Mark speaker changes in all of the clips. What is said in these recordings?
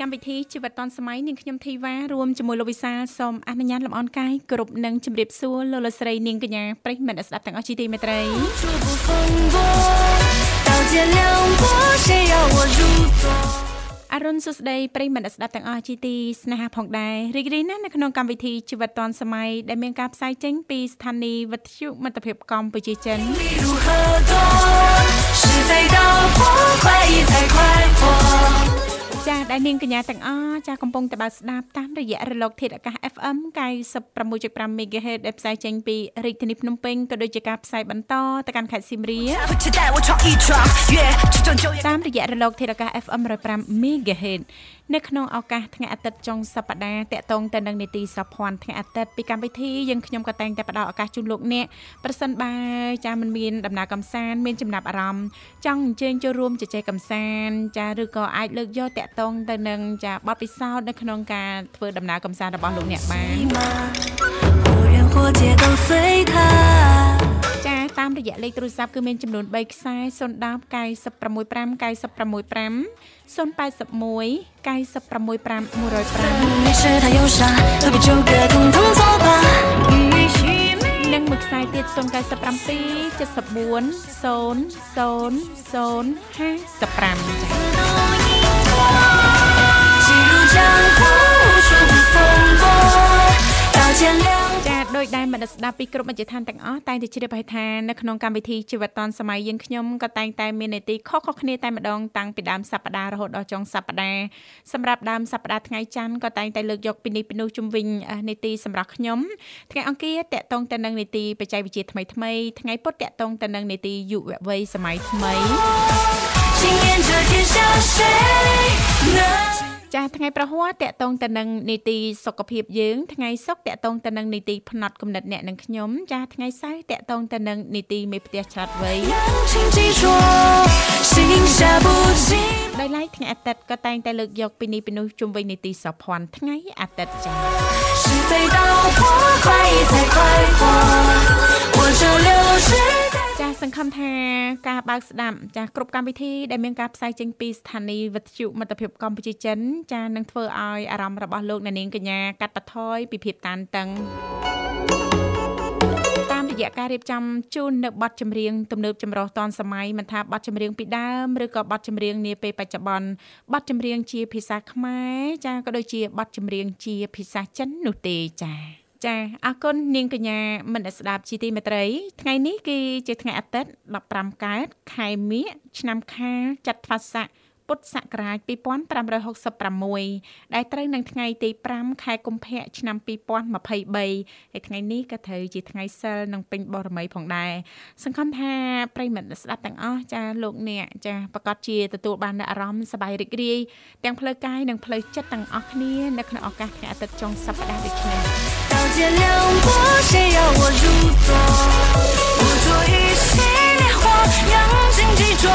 Speaker 1: កម្មវិធីជីវិតឌွန်សម័យនាងខ្ញុំធីវ៉ារួមជាមួយលោកវិសាលសូមអនុញ្ញាតលំអរកាយគ្រប់នឹងជម្រាបសួរលោកលស្រីនាងកញ្ញាប្រិយមិត្តស្ដាប់ទាំងអស់ជាទីមេត្រីអរុនសុស្ដីប្រិមត្តស្ដាប់ទាំងអស់ជាទីស្នេហាផងដែររីករាយណាស់នៅក្នុងកម្មវិធីជីវិតឌွန်សម័យដែលមានការផ្សាយចេញពីស្ថានីយ៍វិទ្យុមិត្តភាពកម្ពុជាចិន ចាដែលនាងកញ្ញាទាំងអស់ចាកំពុងតបស្ដាប់តាមរយៈរលកធាតុអាកាស FM 96.5 MHz ដែលផ្សាយចេញពីរាជធានីភ្នំពេញក៏ដូចជាការផ្សាយបន្តទៅកាន់ខេត្តសៀមរាបតាមរយៈរលកធាតុអាកាស FM 105 MHz នៅក្នុងឱកាសថ្ងៃអាទិត្យចុងសប្តាហ៍តកតងទៅនឹងនីតិសភ័ណ្ឌថ្ងៃអាទិត្យពីកម្មវិធីយើងខ្ញុំក៏តែងតែផ្ដល់ឱកាសជូនលោកអ្នកប្រសិនបើចាមិនមានដំណើរកំសាន្តមានចំណាប់អារម្មណ៍ចង់អញ្ជើញចូលរួមជជែកកំសាន្តចាឬក៏អាចលើកយកតកតងទៅនឹងចាបទពិសោធន៍នៅក្នុងការធ្វើដំណើរកំសាន្តរបស់លោកអ្នកបានចាតាមរយៈលេខទូរស័ព្ទគឺមានចំនួន3ខ្សែ010 965 965 081 965 105និងមួយខ្សែទៀត097 74 00 055ចា ដោយដែលមនស្សស្ដាប់ពីគ្រប់មជ្ឈដ្ឋានទាំងអស់តែងតែជ្រាបហើយថានៅក្នុងកម្មវិធីជីវិតឌွန်សម័យយើងខ្ញុំក៏តែងតែមាននីតិខុសៗគ្នាតែម្ដងតាំងពីដើមសប្ដាហ៍រហូតដល់ចុងសប្ដាហ៍សម្រាប់ដើមសប្ដាហ៍ថ្ងៃច័ន្ទក៏តែងតែលើកយកពីនេះពីនោះជំវិញនីតិសម្រាប់ខ្ញុំថ្ងៃអង្គារតកតងទៅនឹងនីតិបច្ចេកវិទ្យាថ្មីថ្មីថ្ងៃពុធតកតងទៅនឹងនីតិយុវវ័យសម័យថ្មី 今年这天下谁能ចាថ្ងៃប្រហ័សតកតងទៅនឹងនីតិសុខភាពយើងថ្ងៃសុក្រតកតងទៅនឹងនីតិផ្នែកគំនិតអ្នកនិងខ្ញុំចាថ្ងៃសៅរ៍តកតងទៅនឹងនីតិមេផ្ទះឆ្លាតវៃដោយឡែកថ្ងៃអាទិត្យក៏តែងតែលើកយកពីនេះពីនោះជុំវិញនីតិសភ័ណ្ឌថ្ងៃអាទិត្យចាចា សង្ឃឹមថាការបើកស្ដាប់ចាគ្រប់កម្មវិធីដែលមានការផ្សាយចេញពីស្ថានីយ៍វិទ្យុមិត្តភាពកម្ពុជាចិន ចានឹងធ្វើឲ្យអារម្មណ៍របស់លោកអ្នកនាងកញ្ញាកាត់បន្ថយពីភាពតានតឹងតាមរយៈការរៀបចំជូននៅបទចម្រៀងទំនើបចម្រុះតនសម័យមិនថាបទចម្រៀងពីដើមឬក៏បទចម្រៀងនាពេលបច្ចុប្បន្នបទចម្រៀងជាភាសាខ្មែរចាក៏ដូចជាបទចម្រៀងជាភាសាចិននោះទេចា៎ ចាអរគុណនាងកញ្ញាមនស្ដាប់ជីទីមេត្រី ថ្ងៃនេះគឺជាថ្ងៃអាទិត្យ15កើតខែមិញឆ្នាំខាលចត្វាស័កពុទ្ធសករាជ2566ដែលត្រូវនឹងថ្ងៃទី5ខែកុម្ភៈឆ្នាំ2023ហើយថ្ងៃនេះក៏ត្រូវជាថ្ងៃសិលនិងពេញបរមីផងដែរសង្ឃឹមថាប្រិមិត្តស្ដាប់ទាំងអស់ចាលោកអ្នកចាប្រកាសជាទទួលបាននូវអារម្មណ៍សប្បាយរីករាយទាំងផ្លូវកាយនិងផ្លូវចិត្តទាំងអស់គ្នានៅក្នុងឱកាសថ្ងៃអាទិត្យចុងសប្តាហ៍ដូចនេះ 到见亮光，谁要我入座？我做一袭烈火，扬尽激壮。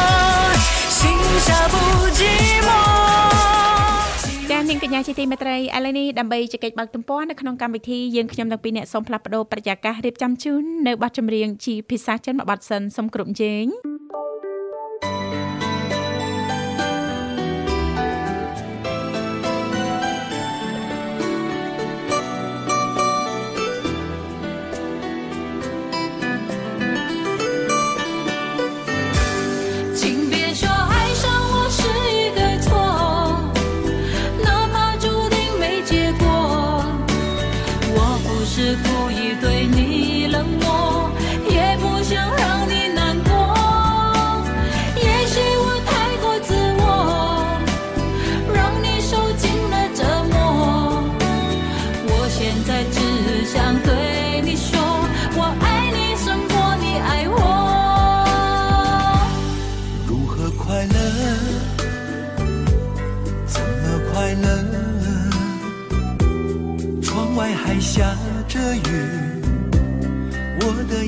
Speaker 1: ចានាងកញ្ញាជាទីមេត្រីឥឡូវនេះដើម្បីជែកបើកទំព័រនៅក្នុងកម្មវិធីយើងខ្ញុំទាំងពីរអ្នកសូមផ្លាស់ប្ដូរប្រយាកររៀបចំជូននៅបទចម្រៀងជាភាសាចិនមួយបទសិនសូមគ្រប់ជេង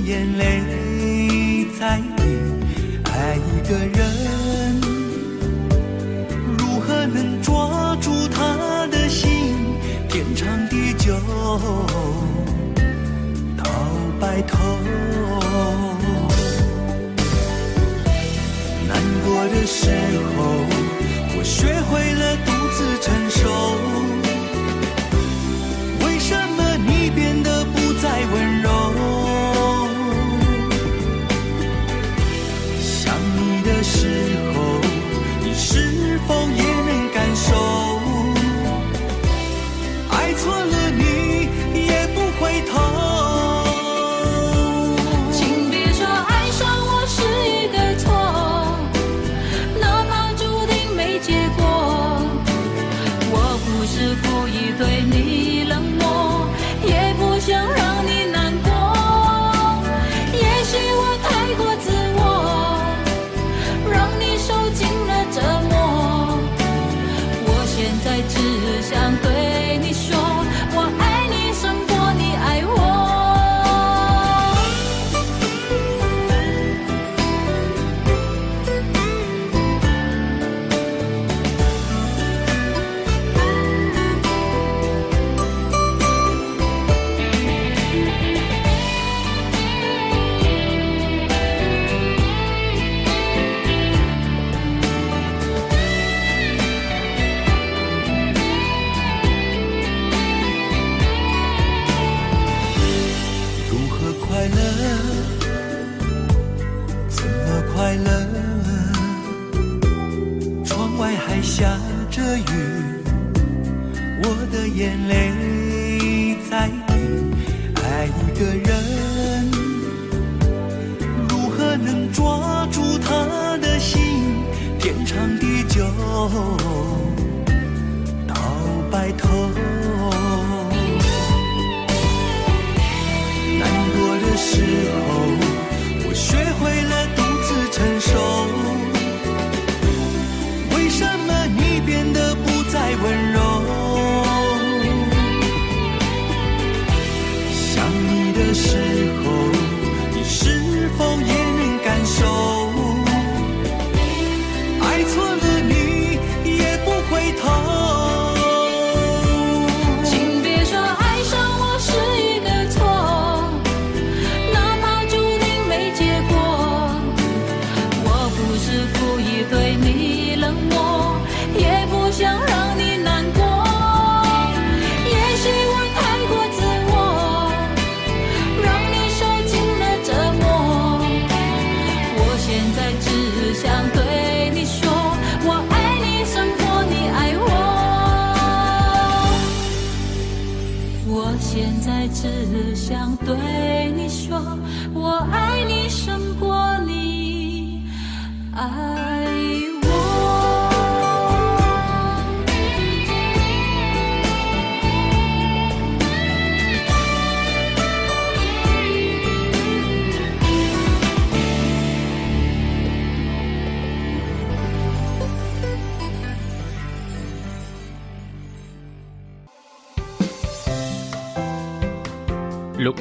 Speaker 1: 眼泪
Speaker 2: 在意爱一个人，如何能抓住他的心，天长地久到白头。难过的时候，我学会了独自承受。
Speaker 3: លោក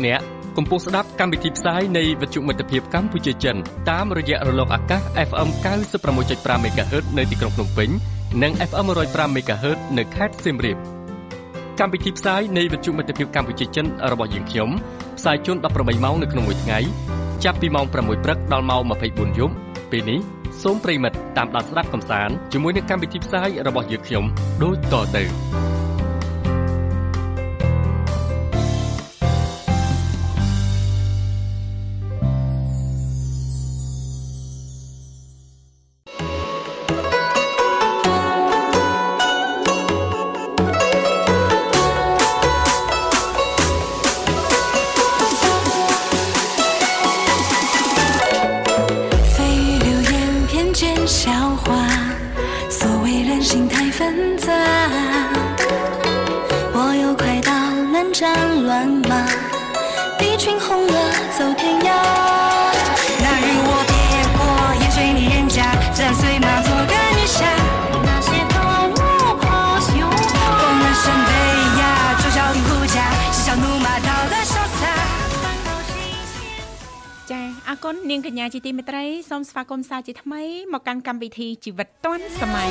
Speaker 3: អ្ន កកំពុងស្ដាប់កម្មវិធីផ្សាយនៃវិទ្យុមិត្តភាពកម្ពុជាចិនតាមរយៈរលកអាកាស FM 96.5 MHz នៅទីក្រុងភ្នំពេញនិង FM 105 MHz នៅខេត្តសៀមរាបកម្មវិធីផ្សាយនៃវិទ្យុមិត្តភាពកម្ពុជាចិនរបស់យើងខ្ញុំផ្សាយជូន18ម៉ោងនៅក្នុងមួយថ្ងៃចាប់ពីម៉ោង6ព្រឹកដល់ម៉ោង24យប់ពេលនេះសូមប្រិមិត្តតាមដានស្ដាប់កំសាន្តជាមួយនឹងកម្មវិធីផ្សាយរបស់យើងខ្ញុំដូចតទៅ
Speaker 1: 笑话，
Speaker 4: 所谓人心太纷杂，我有快刀难斩乱麻。
Speaker 1: គុណនាងកញ្ញាជាទីមេត្រីសូមស្វាគមន៍សាជាថ្មីមកកាន់កម្មវិធីជីវិតឌွန်សម័យ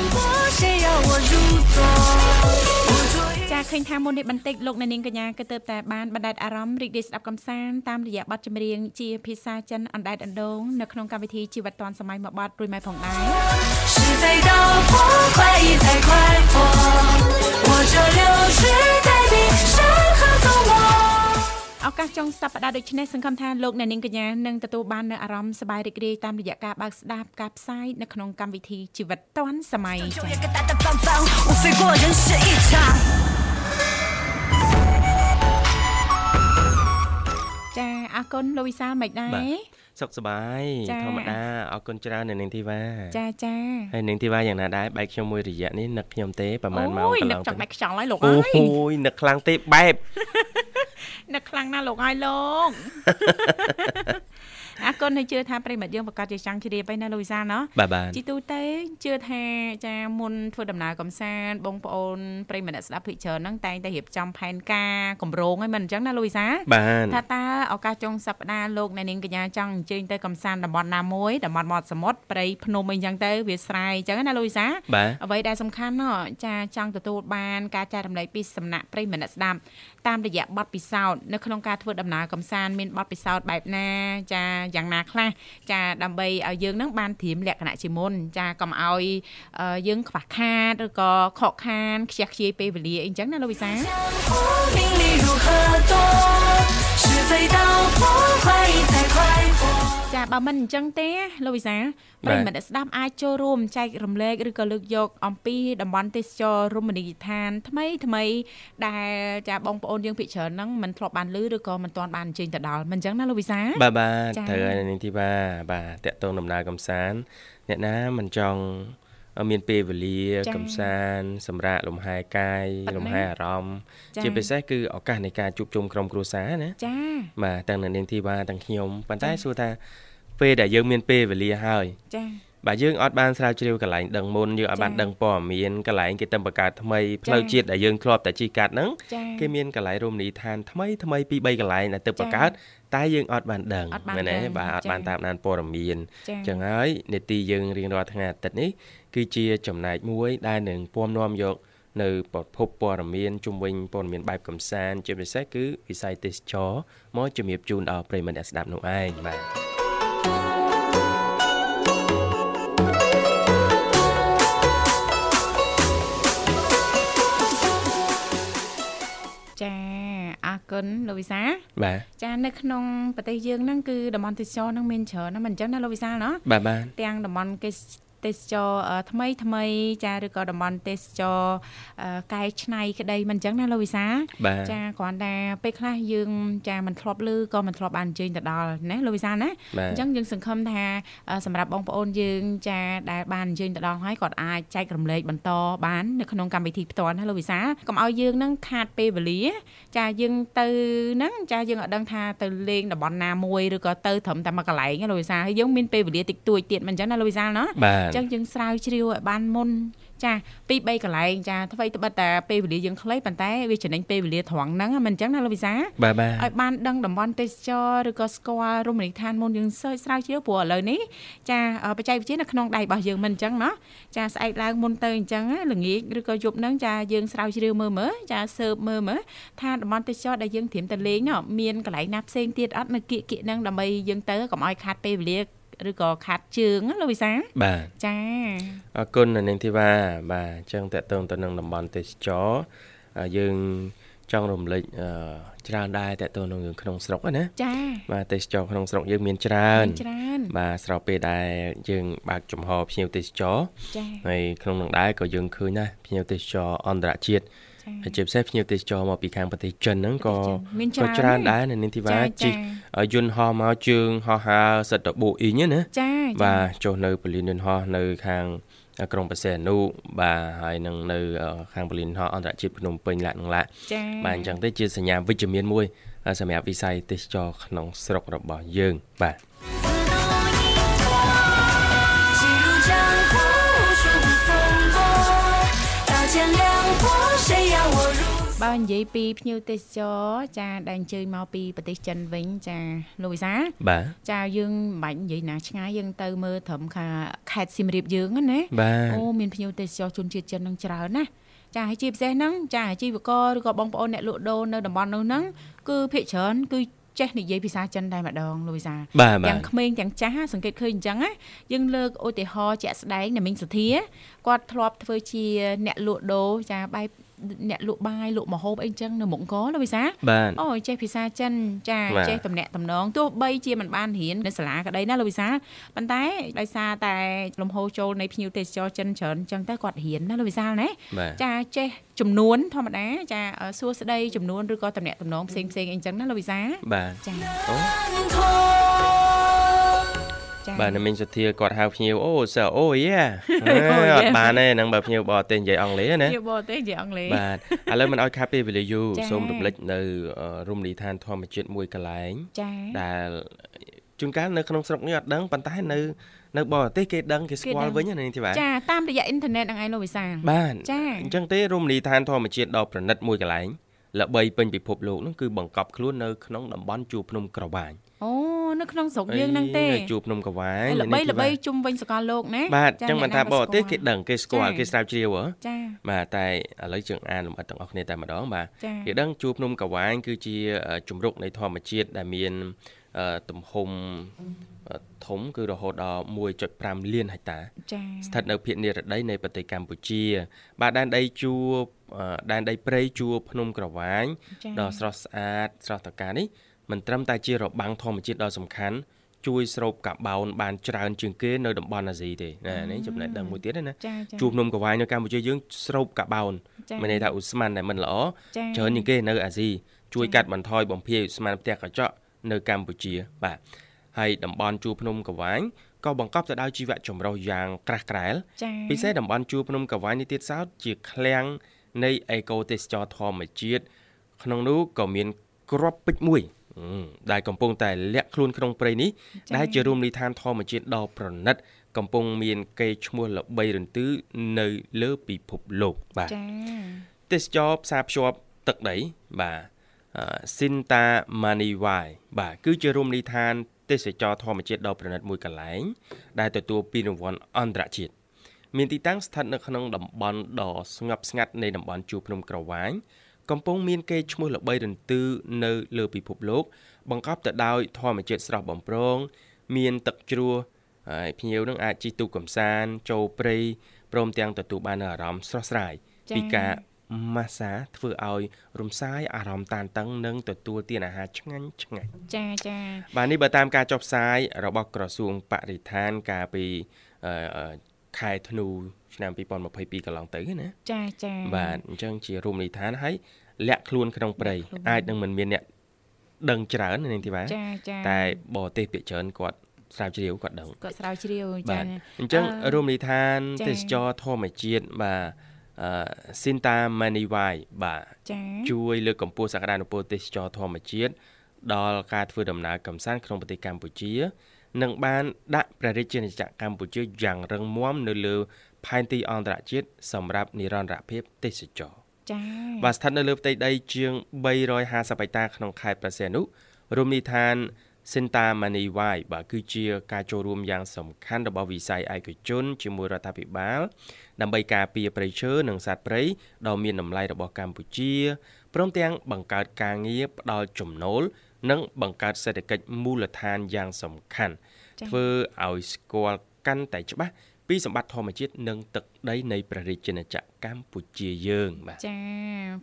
Speaker 1: ចាឃើញថាមុននេះបន្តិចលោកអ្នកនាងកញ្ញាក៏ទៅតែបានបណ្ដែតអារម្មណ៍រីករាយស្ដាប់កំសាន្តតាមរយៈបទចម្រៀងជាភាសាចិនអណ្ដែតអណ្ដូងនៅក្នុងកម្មវិធីជីវិតឌွန်សម័យមួយបទរួចមកផងដែរ是飞到破坏一才快活我这流水代笔山河走我 ឱកាសចុងសប្តាហ៍ដូចនេះសង្ឃឹមថាលោកអ្នកនាងកញ្ញានឹងទទួលបាននូវអារម្មណ៍សប្បាយរីករាយតាមរយៈការបើកស្ដាប់ការផ្សាយនៅក្នុងកម្មវិធីជីវិតឌွန်សម័យចាអរគុណលោកវិសាលមិនដែរ
Speaker 5: សុខសប្បាយធម្មតាអរគុណច្រើននៅនាងធីវ៉ា
Speaker 1: ចាចា
Speaker 5: ហើយនាងធីវ៉ាយ៉ាងណាដែរបែកខ្ញុំមួយរយៈនេះនឹកខ្ញុំទេប្រហែលម៉ោង
Speaker 1: កន្លងទៅនឹកចង់បែកខ្យល់ហើយលោក
Speaker 5: អើយអូយនឹកខ្លាំងទេបែប
Speaker 1: នឹកខ្លាំងណាស់លោកហើយលោកអរគុណហើយជឿថាប្រិមិត្តយើងប្រកាសជាចង់ជ្រាបហើយណាលូវីសាណោះជីទូទៅជឿថាចាមុនធ្វើដំណើរកំសាន្តបងប្អូនប្រិមិត្តស្ដាប់ភិកច្រើនហ្នឹងតែងតែរៀបចំផែនការកម្រងហើយមិនអញ្ចឹងណាលូវីសាថាតើឱកាសចុងសប្ដាហ៍លោកអ្នកនាងកញ្ញាចង់អញ្ជើញទៅកំសាន្តតំបន់ណាមួយតំបន់មាត់សមុទ្រព្រៃភ្នំអីអញ្ចឹងទៅវាស្រែអញ្ចឹងណាលូវីសាអ្វីដែលសំខាន់ណោះចាចង់ទទួលបានការចែករំលែកពីសំណាក់ប្រិមិត្តស្ដាប់ តាមរយៈបទពិសោធន៍នៅក្នុងការធ្វើដំណើរកំសាន្តមានបទពិសោធន៍បែបណាចាយ៉ាងណាខ្លះចាដើម្បីឲ្យយើងនឹងបានត្រៀមលក្ខណៈជាមុនចាកុំឲ្យយើងខ្វះខាតឬក៏ខកខានខ្ជះខ្ជាយពេលវេលាអីចឹងណាលោកវិសា是飞到破坏才快活ចា បើមិនអញ្ចឹងទេលោកវិសាប្រិមិត្តស្ដាប់អាចចូលរួមចែករំលែកឬក៏លើកយក អំពីតំបន់ទេសចររមណីយដ្ឋាន ថ្មីថ្មីដែលចាបងប្អូនយើងភិកច្រើនហ្នឹងមិនធ្លាប់បានឮឬក៏មិនទាន់បានអញ្ជើញទៅដល់មិនអញ្ចឹងណាលោកវិសា
Speaker 5: បាទបាទត្រូវហើយនាងធីបាបាទតកតងដំណើរកំសាន្តអ្នកណាមិនចង់មានពេលវេលាកំសាន្តសម្រាប់លំហែកាយលំហែអារម្មណ៍ជាពិសេសគឺឱកាសនៃការជួបជុំក្រុមគ្រួសារណា
Speaker 1: ចា៎
Speaker 5: បាទទាំងនៅនាងធីវ៉ាទាំងខ្ញុំប៉ុន្តែសួរថា ពេលដែលយើងមានពេលវេលាហើយ
Speaker 1: ចា៎
Speaker 5: បាទយើងអត់បានស្រាវជ្រាវកន្លែងដឹងមុនយើងអត់បានដឹងព័ត៌មានកន្លែងគេទៅបង្កើតថ្មីផ្លូវជាតិដែលយើងធ្លាប់តែជិះកាត់ហ្នឹងគេមានកន្លែងរមណីយដ្ឋានថ្មីថ្មីពី3កន្លែងដែលទៅបង្កើតតែយើងអត់បានដឹងមែនទេបាទអត់បានតាមដានព័ត៌មានអញ្ចឹងហើយនេតិយើងរៀងរាល់ថ្ងៃអាទិត្យនេះគឺជាចំណែកមួយដែលនឹងពំនាំយកនៅប្រភពព័ត៌មានជុំវិញព័ត៌មានបែបកំសាន្តជាពិសេសគឺវិស័យទេសចរមកជំរាបជូនដល់ប្រិយមិត្តអ្នកស្ដាប់នោះឯងបាទ
Speaker 1: ចាអរ គុណលោកវិសា
Speaker 5: បាទ
Speaker 1: ចានៅក្នុងប្រទេសយើងហ្នឹងគឺតំបន់ទេសចរហ្នឹងមានច្រើនណាស់មិនអញ្ចឹងណាលោកវិសាណោះ
Speaker 5: បាទបាទ
Speaker 1: ទាំងតំបន់គេ ទេសចរថ្មីថ្មីចាឬក៏តំបន់ទេសចរកែច្នៃក្តីមិនអញ្ចឹងណាលោកវិសាចាគ្រាន់តែពេលខ្លះយើងចាមិនធ្លាប់ឮក៏មិនធ្លាប់បានអញ្ជើញទៅដល់ណាលោកវិសាណាអញ្ចឹងយើងសង្ឃឹមថាសម្រាប់បងប្អូនយើងចាដែលបានអញ្ជើញទៅដល់ហើយគាត់អាចចែករំលែកបន្តបាននៅក្នុងកម្មវិធីផ្ទាល់ណាលោកវិសាកុំឲ្យយើងនឹងខាតពេលវេលា ចាយើងទៅហ្នឹងចាយើងអត់ដឹងថាទៅលេងតំបន់ណាមួយឬក៏ទៅត្រឹមតែមួយកន្លែងលោកវិសាហើយយើងមានពេលវេលាតិចតួចទៀតមិនអញ្ចឹងណាលោកវិសាណា
Speaker 5: អញ្ចឹ
Speaker 1: ងយើងស្រាវជ្រាវឲ្យបានមុនចាពី3កន្លែងចាអ្វីត្បិតតែពេលវេលាយើងខ្លីប៉ុន្តែវាចំណេញពេលវេលាត្រង់ហ្នឹងមិនអញ្ចឹងណាលោកវិសា
Speaker 5: បាទបាទ
Speaker 1: ឲ្យបានដឹងតំបន់ទេសចរឬក៏ស្គាល់រមណីយដ្ឋានមុនយើងសើចស្រាវជ្រាវព្រោះឥឡូវនេះចាបច្ចេកវិទ្យានៅក្នុងដៃរបស់យើងមិនអញ្ចឹងណាចាស្អែកឡើងមុនទៅអញ្ចឹងល្ងាចឬក៏យប់ហ្នឹងចាយើងស្រាវជ្រាវមើលមើលចាសើបមើលមើលថាតំបន់ទេសចរដែលយើងត្រៀមទៅលេងនោះមានកន្លែងណាផ្សេងទៀតអត់នៅគៀកគៀកហ្នឹងដើម្បីយើងទៅកុំឲ្យខាត់ពេលវេលា ឬក៏ខាត់ជើងលោកវិសា
Speaker 5: បាទ
Speaker 1: ចា
Speaker 5: អរគុណនាងធីវ៉ាបាទអញ្ចឹងតកតងទៅនឹងតំបន់ទេសចរយើងចង់រំលេចច្រើនដែរតកតងនឹងក្នុងស្រុកណា
Speaker 1: ចា
Speaker 5: បាទទេសចរក្នុងស្រុកយើងមានច្រើន
Speaker 1: ច្រើន
Speaker 5: បាទស្របពេលដែលយើងបើកចំហភ្ញៀវទេសចរ
Speaker 1: ចា
Speaker 5: ហើយក្នុងនោះដែរក៏យើងឃើញណាភ្ញៀវទេសចរអន្តរជាតិ ហើយជាពិសេសភ្ញៀវទេសចរមកពីខាងប្រទេសចិនហ្នឹងក៏ក៏ច្រើនដែរនៅនាងធីវ៉ាជីយន្តហោះមកជើងហោះហើរសិតតបូអ៊ីងណា
Speaker 1: ចា
Speaker 5: បាទចុះនៅពលានយន្តហោះនៅខាងក្រុងបរសេអនុបាទហើយនឹងនៅខាងពលានហោះអន្តរជាតិភ្នំពេញឡាក់នឹងឡាក់បាទអញ្ចឹងទៅជាសញ្ញាវិជ្ជមានមួយសម្រាប់វិស័យទេសចរក្នុងស្រុករបស់យើងបាទ
Speaker 1: បើនិយាយពីភ្ញៀវទេសចរចាដែលអញ្ជើញមកពីប្រទេសចិនវិញចាលោកវិសា
Speaker 5: បាទ
Speaker 1: ចាយើងមិនបាច់និយាយណាឆ្ងាយយើងទៅមើលត្រឹមខាខេត្តសៀមរាបយើងហ្នឹងណា
Speaker 5: បាទ
Speaker 1: អូមានភ្ញៀវទេសចរជនជាតិចិននឹងច្រើនណាស់ចាហើយជាពិសេសហ្នឹងចាអាជីវករឬក៏បងប្អូនអ្នកលក់ដូរនៅតំបន់នោះហ្នឹងគឺភាគច្រើនគឺចេះនិយាយភាសាចិនតែម្ដងលោកវិសា
Speaker 5: បាទបា
Speaker 1: ទាំង
Speaker 5: ទ
Speaker 1: ក្មេងទាំងចាស់សង្កេតឃើញអញ្ចឹងណាយើងលើកឧទាហរណ៍ជាក់ស្ដែងអ្នកមីងសុធាគាត់ធ្លាប់ធ្វើជាអ្នកលក់ដូរចាបែប អ្នកលក់បាយលក់ម្ហូបអីចឹងនៅមុខកលោកវិសា
Speaker 5: បាទ
Speaker 1: អូចេះភាសាចិនចា
Speaker 5: បាទ
Speaker 1: ចេះតំណាក់តំណងទោះបីជាមិនបានរៀននៅសាលាក្តីណាលោកវិសាប៉ុន្តែដោយសារតែលំហូរចូលនៃភ្ញៀវទេសចរចិនច្រើនអញ្ចឹងទៅគាត់រៀនណាលោកវិសាលណា
Speaker 5: បាទ
Speaker 1: ចាចេះចំនួនធម្មតាចាសួស្ដីចំនួនឬក៏តំណាក់តំណងផ្សេងផ្សេងអីចឹងណាលោកវិសា
Speaker 5: បាទ
Speaker 1: ចា
Speaker 5: អូ
Speaker 1: ចា
Speaker 5: បាទអ្នកមីងសុធាគាត់ហៅភ្ញៀវអូសើអូយេ
Speaker 1: អូយេ
Speaker 5: អត់បានទេហ្នឹងបើភ្ញៀវបរទេសនិយាយអង់គ្លេសណា
Speaker 1: ជាបរទេសនិយាយអង់គ្លេស
Speaker 5: បាទឥឡូវមិនឲ្យខាត់ពេលវេលាយូរ
Speaker 1: ចា៎
Speaker 5: សូមរំលឹកនៅអឺរមណីយដ្ឋានធម្មជាតិមួយកន្លែង
Speaker 1: ចា
Speaker 5: ដែលជួនកាលនៅក្នុងស្រុកនេះអត់ដឹងប៉ុន្តែនៅនៅបរទេសគេដឹងគេស្គាល់វិញណានាងធីបា
Speaker 1: ចាតាមរយៈអ៊ីនធឺណិតហ្នឹងឯងលោកវិសាល
Speaker 5: បាទ
Speaker 1: ចា
Speaker 5: អញ្ចឹងទេរមណីយដ្ឋានធម្មជាតិដ៏ប្រណិតមួយកន្លែងល្បីពេញពិភពលោកនោះគឺបង្កប់ខ្លួននៅក្នុងតំបន់ជួរភ្នំក្រវាញ
Speaker 1: អូនៅក្នុងស្រុកយើងហ្នឹងទេ
Speaker 5: អីជួរភ្នំក្រវាញ
Speaker 1: ហើយល្បី
Speaker 5: នាងធី
Speaker 1: ល្បីជុំវិញសកលលោកណា
Speaker 5: បាទអ
Speaker 1: ចា
Speaker 5: ញ្ចឹងមិន
Speaker 1: អ្នក
Speaker 5: ថា
Speaker 1: ណា
Speaker 5: បរទេស
Speaker 1: ស្គាល់
Speaker 5: គេដឹងគេស្គាល់
Speaker 1: ចា៎
Speaker 5: គេស្រាវជ្រាវហ៎
Speaker 1: ចា
Speaker 5: បាទតែឥឡូវយើងអានលម្អិតទាំងអស់គ្នាតែម្ដងបាទ
Speaker 1: ចា
Speaker 5: គេដឹងជួរភ្នំកវាញគឺជាអឺជំរុកនៃធម្មជាតិដែលមានអឺទំហំអឺធំគឺរហូតដល់1.5លានហិកតា
Speaker 1: ចា
Speaker 5: ស្ថិតនៅភាគនិរតីនៃប្រទេសកម្ពុជា បាទដែនដីជួរអឺដែនដីព្រៃជួរភ្នំក្រវាញ
Speaker 1: ចា
Speaker 5: ដ៏ស្រស់ស្អាតស្រស់ត្រកាលនេះ មិនត្រឹមតែជារបាំងធម្មជាតិដ៏សំខាន់ជួយស្រូបកាបូនបានច្រើនជាងគេនៅតំបន់អាស៊ីទេណានេះចំណេះដឹងមួយទៀតណា
Speaker 1: ចាចា
Speaker 5: ជួរភ្នំកវាញនៅកម្ពុជាយើងស្រូបកាបូន
Speaker 1: ចា
Speaker 5: មានន័យថាឧស្ម័នដែលមិនល្អ
Speaker 1: ចា
Speaker 5: ច្រើនជាងគេនៅអាស៊ីជួយ
Speaker 1: ចា៎
Speaker 5: កាត់បន្ថយបំភាយឧស្ម័នផ្ទះកញ្ចក់នៅកម្ពុជាបាទហើយតំបន់ជួរភ្នំកវាញក៏បង្កប់ទៅដោយជីវៈចម្រុះយ៉ាងក្រាស់ក្រែល
Speaker 1: ចា
Speaker 5: ពិសេសតំបន់ជួរភ្នំកវាញនេះទៀតសោតជាឃ្លាំងនៃអេកូទេសចរធម្មជាតិក្នុងនោះក៏មានក្របពេជ្រមួយអឺ ដែលកំពុងតែលាក់ខ្លួនក្នុងព្រៃនេះដែលជារមណីយដ្ឋានធម្មជាតិដ៏ប្រណិត កំពុងមានកេរ្តិ៍ឈ្មោះល្បីរន្ទឺនៅលើពិភពលោកបាទ
Speaker 1: ចា
Speaker 5: ទេសចរផ្សារភ្ជាប់ទឹកដីបាទអឺ Sinta Maniwai បាទគឺជារមណីយដ្ឋានទេសចរធម្មជាតិដ៏ប្រណិតមួយកន្លែង ដែលទទួលពានរង្វាន់អន្តរជាតិមានទីតាំងស្ថិតនៅក្នុងតំបន់ដ៏ស្ងប់ស្ងាត់នៃតំបន់ជួរភ្នំក្រវាញ កំពុងមានកេរ្តិ៍ឈ្មោះល្បីរន្ទឺនៅលើពិភពលោក បង្កប់ទៅដោយធម្មជាតិស្រស់បំព្រង មានទឹកជ្រោះហើយភ្ញៀវនឹងអាចជិះទូកកំសាន្តចូលព្រៃព្រមទាំងទទួលបាននូវអារម្មណ៍ស្រស់ស្រាយ
Speaker 1: ចា៎
Speaker 5: ពីការម៉ាស្សាធ្វើឲ្យរំសាយអារម្មណ៍តានតឹងនិងទទួលទានអាហារឆ្ងាញ់ឆ្ងាញ់
Speaker 1: ចាចា
Speaker 5: បាទនេះបើតាមការចុះផ្សាយរបស់ក្រសួងបរិស្ថានកាលពីអឺអឺ ខែធ្នូឆ្នាំ2022កន្លងទៅណា
Speaker 1: ចាចា
Speaker 5: បាទអញ្ចឹងជារមណីយដ្ឋានហើយលាក់ខ្លួនក្នុងព្រៃអាចនឹងមិនមានអ្នកដឹងច្រើននាងធីវ៉ា
Speaker 1: ចាចា
Speaker 5: តែបរទេសភាគច្រើនគាត់ស្រាវជ្រាវគាត់ដឹង
Speaker 1: ក៏ស្រាវជ្រាវ
Speaker 5: បា
Speaker 1: ចា
Speaker 5: ទអញ្ចឹង
Speaker 1: អឺ
Speaker 5: រមណីយដ្ឋាន
Speaker 1: ចា៎
Speaker 5: ទេសចរធម្មជាតិបាទអឺ Sinta Maniwai បាទ
Speaker 1: ចា
Speaker 5: ជួយលើកកម្ពស់សក្តានុពលទេសចរធម្មជាតិដល់ការធ្វើដំណើរកម្សាន្តក្នុងប្រទេសកម្ពុជា និងបានដាក់ព្រះរាជាណាចក្រកម្ពុជាយ៉ាងរឹងមាំនៅលើផែនទីអន្តរជាតិសម្រាប់និរន្តរភាពទេសចរ
Speaker 1: ចា
Speaker 5: បាទស្ថិតនៅលើផ្ទៃដីជាង350ហិកតាក្នុងខេត្តព្រះសីហនុរមណីយដ្ឋាន Sinta Maniwai បាទគឺជាការចូលរួមយ៉ាងសំខាន់របស់វិស័យឯកជនជាមួយរដ្ឋាភិបាលដើម្បីការពារព្រៃឈើនិងសត្វព្រៃដ៏មានតម្លៃរបស់កម្ពុជាព្រមទាំងបង្កើតការងារផ្ដល់ចំណូល និងបង្កើតសេដ្ឋកិច្ចមូលដ្ឋានយ៉ាងសំខាន់ធ្វើឲ្យស្គាល់កាន់តែច្បាស់ពីសម្បត្តិធម្មជាតិនិងទឹកដីនៃព្រះរាជាណាចក្រកម្ពុជាយើងបាទ
Speaker 1: ចា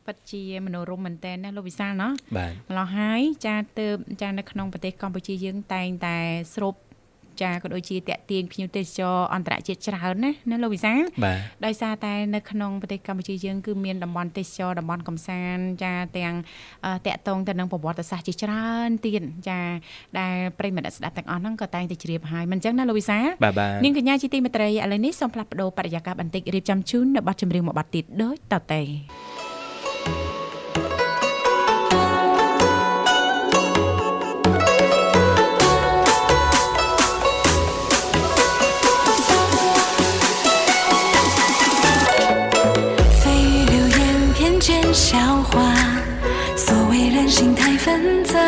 Speaker 1: ពិតជាមនោរមមែនតើណាលោកវិសាលណោះ
Speaker 5: បាទ
Speaker 1: ម្លោះហើយចាទៅចានៅក្នុងប្រទេសកម្ពុជាយើងតែងតែស្រូប ចាក៏ដូចជាតាក់ទាញភ្ញៀវទេសចរអន្តរជាតិច្រើនណាណាលោកវិសាល
Speaker 5: បាទ
Speaker 1: ដោយសារតែនៅក្នុងប្រទេសកម្ពុជាយើងគឺមានតំបន់ទេសចរតំបន់កំសាន្តចាទាំងអឺតាក់ទងទៅនឹងប្រវត្តិសាស្ត្រជាច្រើនទៀតចាដែលប្រិយមិត្តអ្នកស្ដាប់ទាំងអស់ហ្នឹងក៏តែងតែជ្រាបហើយមិនអញ្ចឹងណាលោកវិសាល
Speaker 5: បាទបាទ
Speaker 1: នាងកញ្ញាជាទីមេត្រីឥឡូវនេះសូមផ្លាស់ប្ដូរបរិយាកាសបន្តិចរៀបចំជូននៅប័ណ្ណចម្រៀងមួយប័ណ្ណទៀតដូចតទៅ
Speaker 4: 笑话所谓人心太纷杂。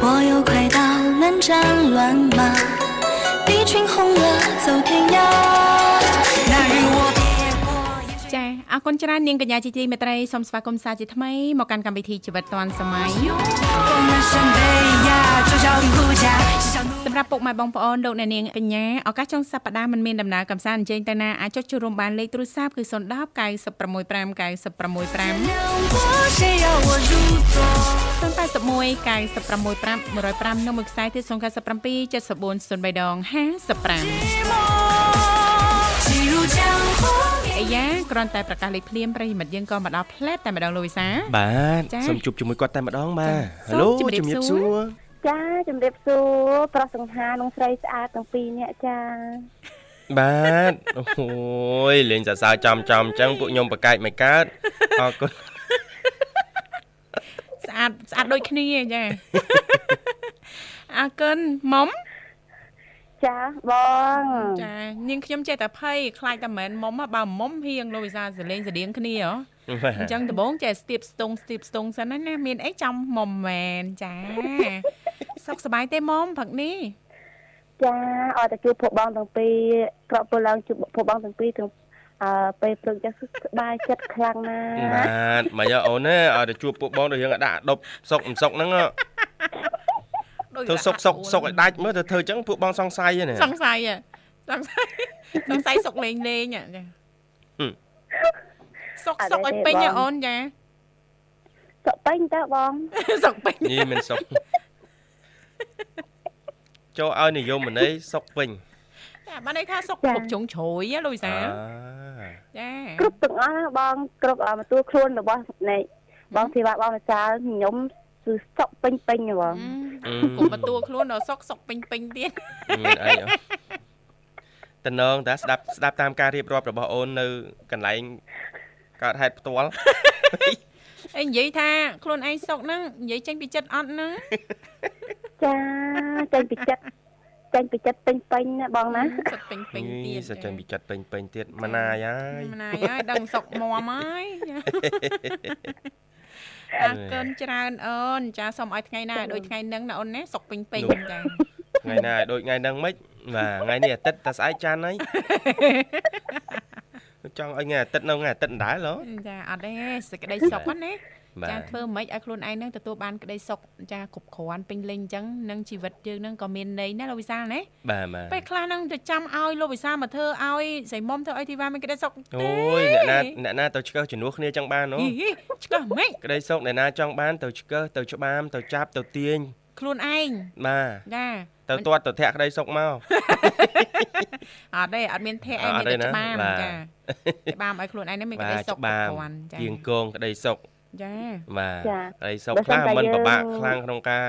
Speaker 4: 我有快刀能斩乱麻一群红了走天涯。
Speaker 1: គុណច្រើននាងកញ្ញាជាទីមេត្រីសូមស្វាគមន៍សាជាថ្មីមកកាន់កម្មវិធីជីវិតឌွန်សម័យសម្រាប់ពុកម៉ែបងប្អូនលោកអ្នកនាងកញ្ញាឱកាសចុងសប្តាហ៍មិនមានដំណើរកំសាន្តអញ្ជើញទៅណាអាចចុចចូលរួមបានលេខទូរស័ព្ទគឺ010 965 965 081 965 105និងមួយខ្សែទៀត097 7403ដង55 អាយ៉ាគ្រាន់តែប្រកាសលេខភ្លាមប្រិយមិត្តយើងក៏មកដល់ផ្លែតតែម្ដងលោកវិសា
Speaker 5: បាទ
Speaker 1: ចា៎
Speaker 5: សូមជួបជាមួយគាត់តែម្ដងបា
Speaker 1: ចា៎
Speaker 5: ទហេឡូ
Speaker 1: សូមជម្រាបសួរ
Speaker 6: ចាជំរាបសួរប្រុសសង្ហានិងស្រីស្អាតទាំងពីរនាក់ចា
Speaker 5: បាទអូយលេងសរសើរចំចំអញ្ចឹងពួកខ្ញុំបកែកមិនកើតអរគុណ
Speaker 1: ស្អាតស្អាតដូចគ្នាចាអរគុណមុំ
Speaker 6: ចាបង
Speaker 1: ចានាងខ្ញុំចេះតែភ័យខ្លាចតែមិនមែនមុំហ៎បើមុំហៀងលោកវិសាសលេងសរៀងគ្នាហ៎
Speaker 5: បាទ
Speaker 1: អញ្ចឹងដំបងចេះស្ទាបស្ទងស្ទាបស្ទងសិនណាណាមានអីចំមុំមែនចាសុខសប្បាយទេមុំផឹកនេះ
Speaker 6: ចាអត់តែជួបពួកបងទាំងពីរក្រក់ពលឡើងជួបពួកបងទាំងពីរទាំងអឺពេលព្រឹកចាស់ស្បាយចិត្តខ្លាំងណាស់
Speaker 5: បាទមកយកអូនណាឲ្យតែជួបពួកបងដូចយើងឲ្យដាក់ដប់សុកមិនសុកហ្នឹងហ៎
Speaker 1: ដូច
Speaker 5: ធ្វើសុកសុកសុកឲ្យដាច់មើលទៅធ្វើអញ្ចឹងពួកបងសង្ស័យហ្នឹង
Speaker 1: សង្ស័យហ៎សង្ស័យសង្ស័យសុកលេងលេងហ៎ចា
Speaker 5: ហឹម
Speaker 1: សុកសុកឲ្យពេញហ៎អូនចា
Speaker 6: សុកពេញតើបង
Speaker 1: សុកពេញ
Speaker 5: នេះមិនសុកចូលឲ្យនិយមន័យសុកវិញ
Speaker 1: ចាបានន័យថាសុកគ្រប់ជ្រុងជ្រោយហ៎លោកវិសា
Speaker 5: អា
Speaker 1: ចា
Speaker 6: គ្រប់ទាំងអស់ណាបងគ្រប់អមកទួលខ្លួនរបស់នៃបងធីវ៉ាបងម្ចាស់ខ្ញុំ គឺសុកពេញពេញហ៎បង
Speaker 1: គុំបន្ទួខ្លួនដល់សុកសុកពេញពេញទៀត
Speaker 5: មានអីអូតំណងតាស្ដាប់ស្ដាប់តាមការរៀបរាប់របស់អូននៅកន្លែងកើតហេតុផ្ទាល់
Speaker 1: អីនិយាយថាខ្លួនឯងសុកហ្នឹងនិយាយចេញពីចិត្តអត់ហ្នឹង
Speaker 6: ចាចេញពីចិត្តចេញពីចិត្តពេញពេញណាបងណា
Speaker 1: ចិត្តពេញពេញទៀត
Speaker 5: សចេញពីចិត្តពេញពេញទៀតម៉ណាយហើយ
Speaker 1: ម៉ណាយហើយដឹងសុកមមហើយ អរគុណច្រើនអូនចាសូមឲ្យថ្ងៃណាដូចថ្ងៃហ្នឹងណាអូនណាសុកពេញពេញចា
Speaker 5: ថ្ងៃណាឲ្យដូចថ្ងៃហ្នឹងមិនបាទថ្ងៃនេះអាទិត្យតែស្អែកចានហើយចង់ឲ្យថ្ងៃអាទិត្យនៅថ្ងៃអាទិត្យដដែលហ៎
Speaker 1: ចាអត់ទេសេចក្តីសុខហ្នឹងណា
Speaker 5: បាទ
Speaker 1: ចាធ្វើមិនឲ្យខ្លួនឯងហ្នឹងទទួលបានក្តីសុខចាគ្រប់គ្រាន់ពេញលេញអញ្ចឹងនឹងជីវិតយើងហ្នឹងក៏មានន័យណាលោកវិសាលណា
Speaker 5: បាទបាទ
Speaker 1: ពេលខ្លះហ្នឹងទៅចាំឲ្យលោកវិសាលមកធ្វើឲ្យស្រីមុំធ្វើឲ្យធីវ៉ាមានក្តីសុខ
Speaker 5: អូយអ្នកណាអ្នកណាទៅឆ្កឹះជំនួសគ្នាចឹងបានហ៎
Speaker 1: ហីហីឆ្កឹះម៉េច
Speaker 5: ក្តីសុខអ្នកណាចង់បានទៅឆ្កឹះទៅច្បាមទៅចាប់ទៅទាញ
Speaker 1: ខ្លួនឯង
Speaker 5: បាទ
Speaker 1: ចា
Speaker 5: ទៅទាត់ទៅធាក់ក្តីសុខមក
Speaker 1: អត់ទេអត់មានធាក់ឯង
Speaker 5: អ
Speaker 1: មាន
Speaker 5: ត់ទេ
Speaker 1: តែ
Speaker 5: ណា
Speaker 1: ច្បាម
Speaker 5: បាទ
Speaker 1: ចាច្បាមឲ្យខ្លួនឯងហ្នឹងមានក្បាតី
Speaker 5: ទ
Speaker 1: សុខ
Speaker 5: ច្បាម
Speaker 1: គ្រប់គ្រាន់ចា
Speaker 5: គៀងគងក្តីសុខ
Speaker 1: ចា
Speaker 5: បាទ
Speaker 6: ចា
Speaker 5: ក្តីសុខ
Speaker 6: បើ
Speaker 5: ខ្លះ
Speaker 6: សិនតែ
Speaker 5: មិនពិបាក
Speaker 6: យើង
Speaker 5: ខ្លាំងក្នុងការ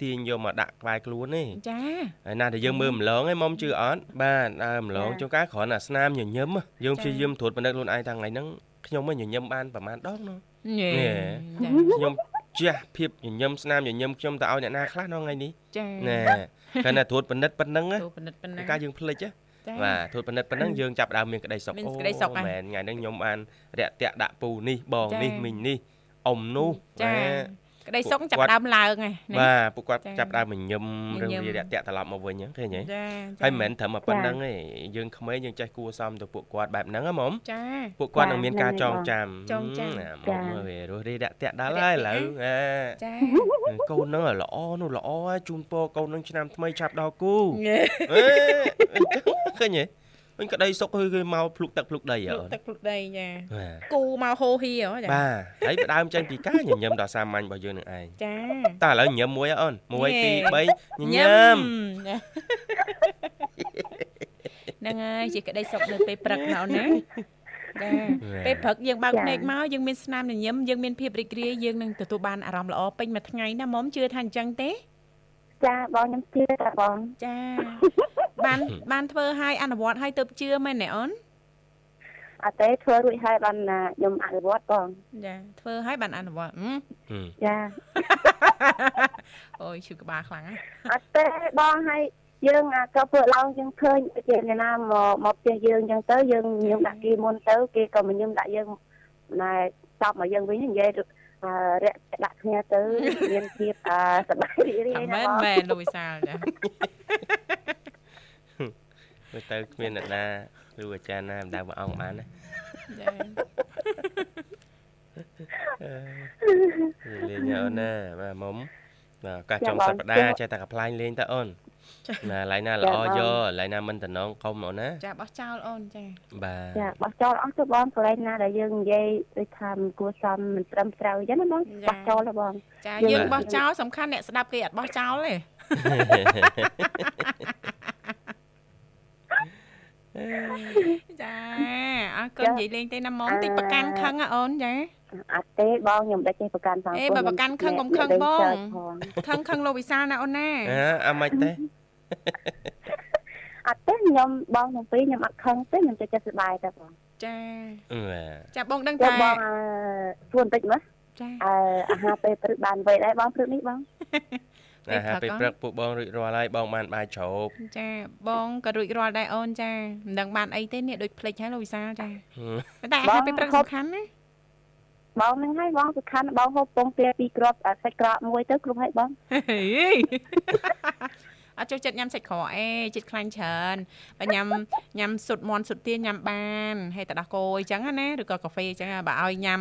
Speaker 5: ទាញយកមកដាក់ក្បែរខ្លួនទេ
Speaker 1: ចា
Speaker 5: ហើយណាតែយើងមើលម្លងឯងមុំជឿអត់បាទអើម្លង
Speaker 6: ចា
Speaker 5: ជួនកាលគ្រាន់តែស្នាមញញឹមហ៎យើង
Speaker 1: ចា
Speaker 5: ព្យាយាមត្រួតពិនិត្យខ្លួនឯងថាថ្ងៃហ្នឹងខ្ញុំមិនញញឹមបានប្រហែលដងនោះ
Speaker 1: ញ៉េ
Speaker 5: ញ៉េ
Speaker 1: ចា
Speaker 5: ខ្ញុំជះភាពញញឹមស្នាមញញឹមខ្ញុំទៅឲ្យអ្នកណាខ្លះនៅថ្ងៃនេះ
Speaker 1: ចា
Speaker 5: ណែគាត់តែត្រួតពិនិត្យប៉ុណ្ណឹងណា
Speaker 1: ទូពិនិត្យប៉ុណ្ណា
Speaker 5: ការយើងភ្លេចណា
Speaker 1: ចា
Speaker 5: បាទត្រួតពិនិត្យប៉ុណ្ណឹងយើងចាប់ផ្ដើមមានក្តីសុខ
Speaker 1: មានក្តីសុខហើយ
Speaker 5: មែនថ្ងៃហ្នឹងខ្ញុំបានរាក់ទាក់ដាក់ពូនេះបង
Speaker 1: ចា
Speaker 5: នេះមីងនេះ អ៊ំនោះ
Speaker 1: ចា
Speaker 5: បាទ
Speaker 1: ក្តីសុខចាប់
Speaker 5: គាត់
Speaker 1: ដើមឡើងហើយណា
Speaker 5: បាទពួកគាត់
Speaker 1: ចា
Speaker 5: ចាប់ផ្ដើមញញឹម
Speaker 1: ញ
Speaker 5: រឿង
Speaker 1: ញឹម
Speaker 5: វារាក់ទាក់ត្រឡប់មកវិញហ្នឹងឃើញទេ
Speaker 1: ចា
Speaker 5: ហើយមិនមែនត្រឹមតែប៉ុណ្្នឹងទេយើងក្មេងយើងចេះគួរសមទៅពួកគាត់បែបហ្នឹងហ៎មុំ
Speaker 1: ចា
Speaker 5: ពួកគាត់
Speaker 6: ចា
Speaker 5: នឹងមានការចងចាំ
Speaker 1: ចងចាំ
Speaker 5: ណា
Speaker 6: ចា
Speaker 5: មកមើលវារស់រីរាក់ទាក់ដល់ហើយឥឡូវអា
Speaker 1: ចា
Speaker 5: កូនហ្នឹងល្អនោះល្អហើយជូនពរកូនហ្នឹងឆ្នាំថ្មីឆាប់ដល់គូ
Speaker 1: ញ៉េ
Speaker 5: អេអញ្ចឹងឃើញទេ វិញក្តីសុខហើយគេមកភ្លុកទឹកភ្លុកដីហ៎
Speaker 1: លុកទឹកលុកដីចា
Speaker 5: បាទ
Speaker 1: គូមកហូហៀហ៎ចា
Speaker 5: បាទហើយផ្ដើមចេញពីការញញឹមដ៏សាមញ្ញរបស់យើងនឹងឯង
Speaker 1: ចា
Speaker 5: តើឥឡូវញញឹមមួយហ៎អូន1
Speaker 1: ញ៉េ
Speaker 5: 2 3ញញឹម
Speaker 1: ចាហ្នឹងហើយជាក្តីសុខនៅពេលព្រឹកណ៎អូនណាចាពេលព្រឹកយើងបើក
Speaker 6: ចា
Speaker 1: ភ្នែកមកយើងមានស្នាមញញឹមយើងមានភាពរីករាយយើងនឹងទទួលបានអារម្មណ៍ល្អពេញមួយថ្ងៃណាមុំជឿថាអញ្ចឹងទេ
Speaker 6: ចាបងខ្ញុំជឿតាបង
Speaker 1: ចា បានបានធ្វើឲ្យអនុវត្តឲ្យទៅជឿមែនទេអូន
Speaker 6: អត់ទេធ្វើរួចហើយបានណាខ្ញុំអនុវត្តបង
Speaker 1: ចាធ្វើឲ្យបានអនុវត្តហឹម
Speaker 5: ហឹម
Speaker 6: ចា
Speaker 1: អូយឈឺក្បាលខ្លាំងណាស់
Speaker 6: អត់ទេបងហើយយើងអាក៏ធ្វើឡើងយើងឃើញជាអ្នកណាមកមកផ្ទះយើងអញ្ចឹងទៅយើងញឹមដាក់គេមុនទៅគេក៏មកញឹមដាក់យើងណែចប់មកយើងវិញនិយាយ
Speaker 7: អឺរាក់ដាក់គ្នាទៅមានភាពអឺសប្បាយរីករាយ
Speaker 1: អា
Speaker 7: ណា
Speaker 1: មែន
Speaker 7: បង
Speaker 1: មែនលោកវិសាលចា
Speaker 5: មើលទៅគ្មានអ្នកណាឬអាចារ្យណាមិនដៅព្រះអង្គបានណា
Speaker 1: ចា
Speaker 5: លេងអូនណាបាទមុំបាទឱកាសចុងសប្តាហ៍ចេះតែកំ pl ាញលេងទៅអូនណាឡៃណាល្អយកឡៃណាមិនតំណងកុំអូនណា
Speaker 1: ចាបោះចោលអូនចា
Speaker 5: បាទ
Speaker 7: ចាបោះចោលអស់ទៅបងកន្លែងណាដែលយើងនិយាយដូចថាមិនគួរសមមិនត្រឹមត្រូវអញ្ចឹងណាបងបោះចោលទៅបង
Speaker 1: ចា
Speaker 7: យើង
Speaker 1: យើងបោះចោលសំខាន់អ្នកស្ដាប់គេអត់បោះចោលទេ ចាអរគុណនិយាយលេងទេណាមុំតិចប្រកាន់ខឹងហ៎អូនចា
Speaker 7: អត់ទេបងខ្ញុំមិនចេះប្រកាន់ផង
Speaker 1: អេបើប្រកាន់ខឹងកុំខឹងបងខឹងខឹងលោកវិសាលណាអូនណា
Speaker 5: អើអាមិនទេ
Speaker 7: អត់ទេខ្ញុំបងខ្ញុំពីរខ្ញុំអត់ខឹងទេខ្ញុំចេះចិត្តសប្បាយតែបង
Speaker 1: ចា
Speaker 5: បាទ
Speaker 1: ចាបងដឹង
Speaker 7: ចាំ
Speaker 1: ថា
Speaker 7: បងអឺសួរបន្តិចមើល
Speaker 1: ចា
Speaker 7: អឺអាហារពេលព្រឹកបានវេដែរបងព្រឹកនេះបង
Speaker 5: ណាហាពេលព្រឹកពួកបងរួចរាល់ហើយបងបានបាយជ្រូក
Speaker 1: ចាបងក៏រួចរាល់ដែរអូនចាមិនដឹងបានអីទេនេះដូចភ្លេចហើយលោកវិសាលចាតែអាហារពេលព្រឹកសំខាន់ណា
Speaker 7: បងនឹងហើយបងសំខាន់បងហូបពងទាពីរគ្រាប់សាច់ក្រកមួយទៅគ្រប់ហើយបង
Speaker 1: អត់ចូលចិត្តញ៉ាំសាច់ក្រកអេចិត្តខ្លាញ់ច្រើនបើញ៉ាំញ៉ាំសុតមន់សុតទាញ៉ាំបានហើយទឹកដោះគោអញ្ចឹងណាឬក៏កាហ្វេអញ្ចឹងបើឲ្យញ៉ាំ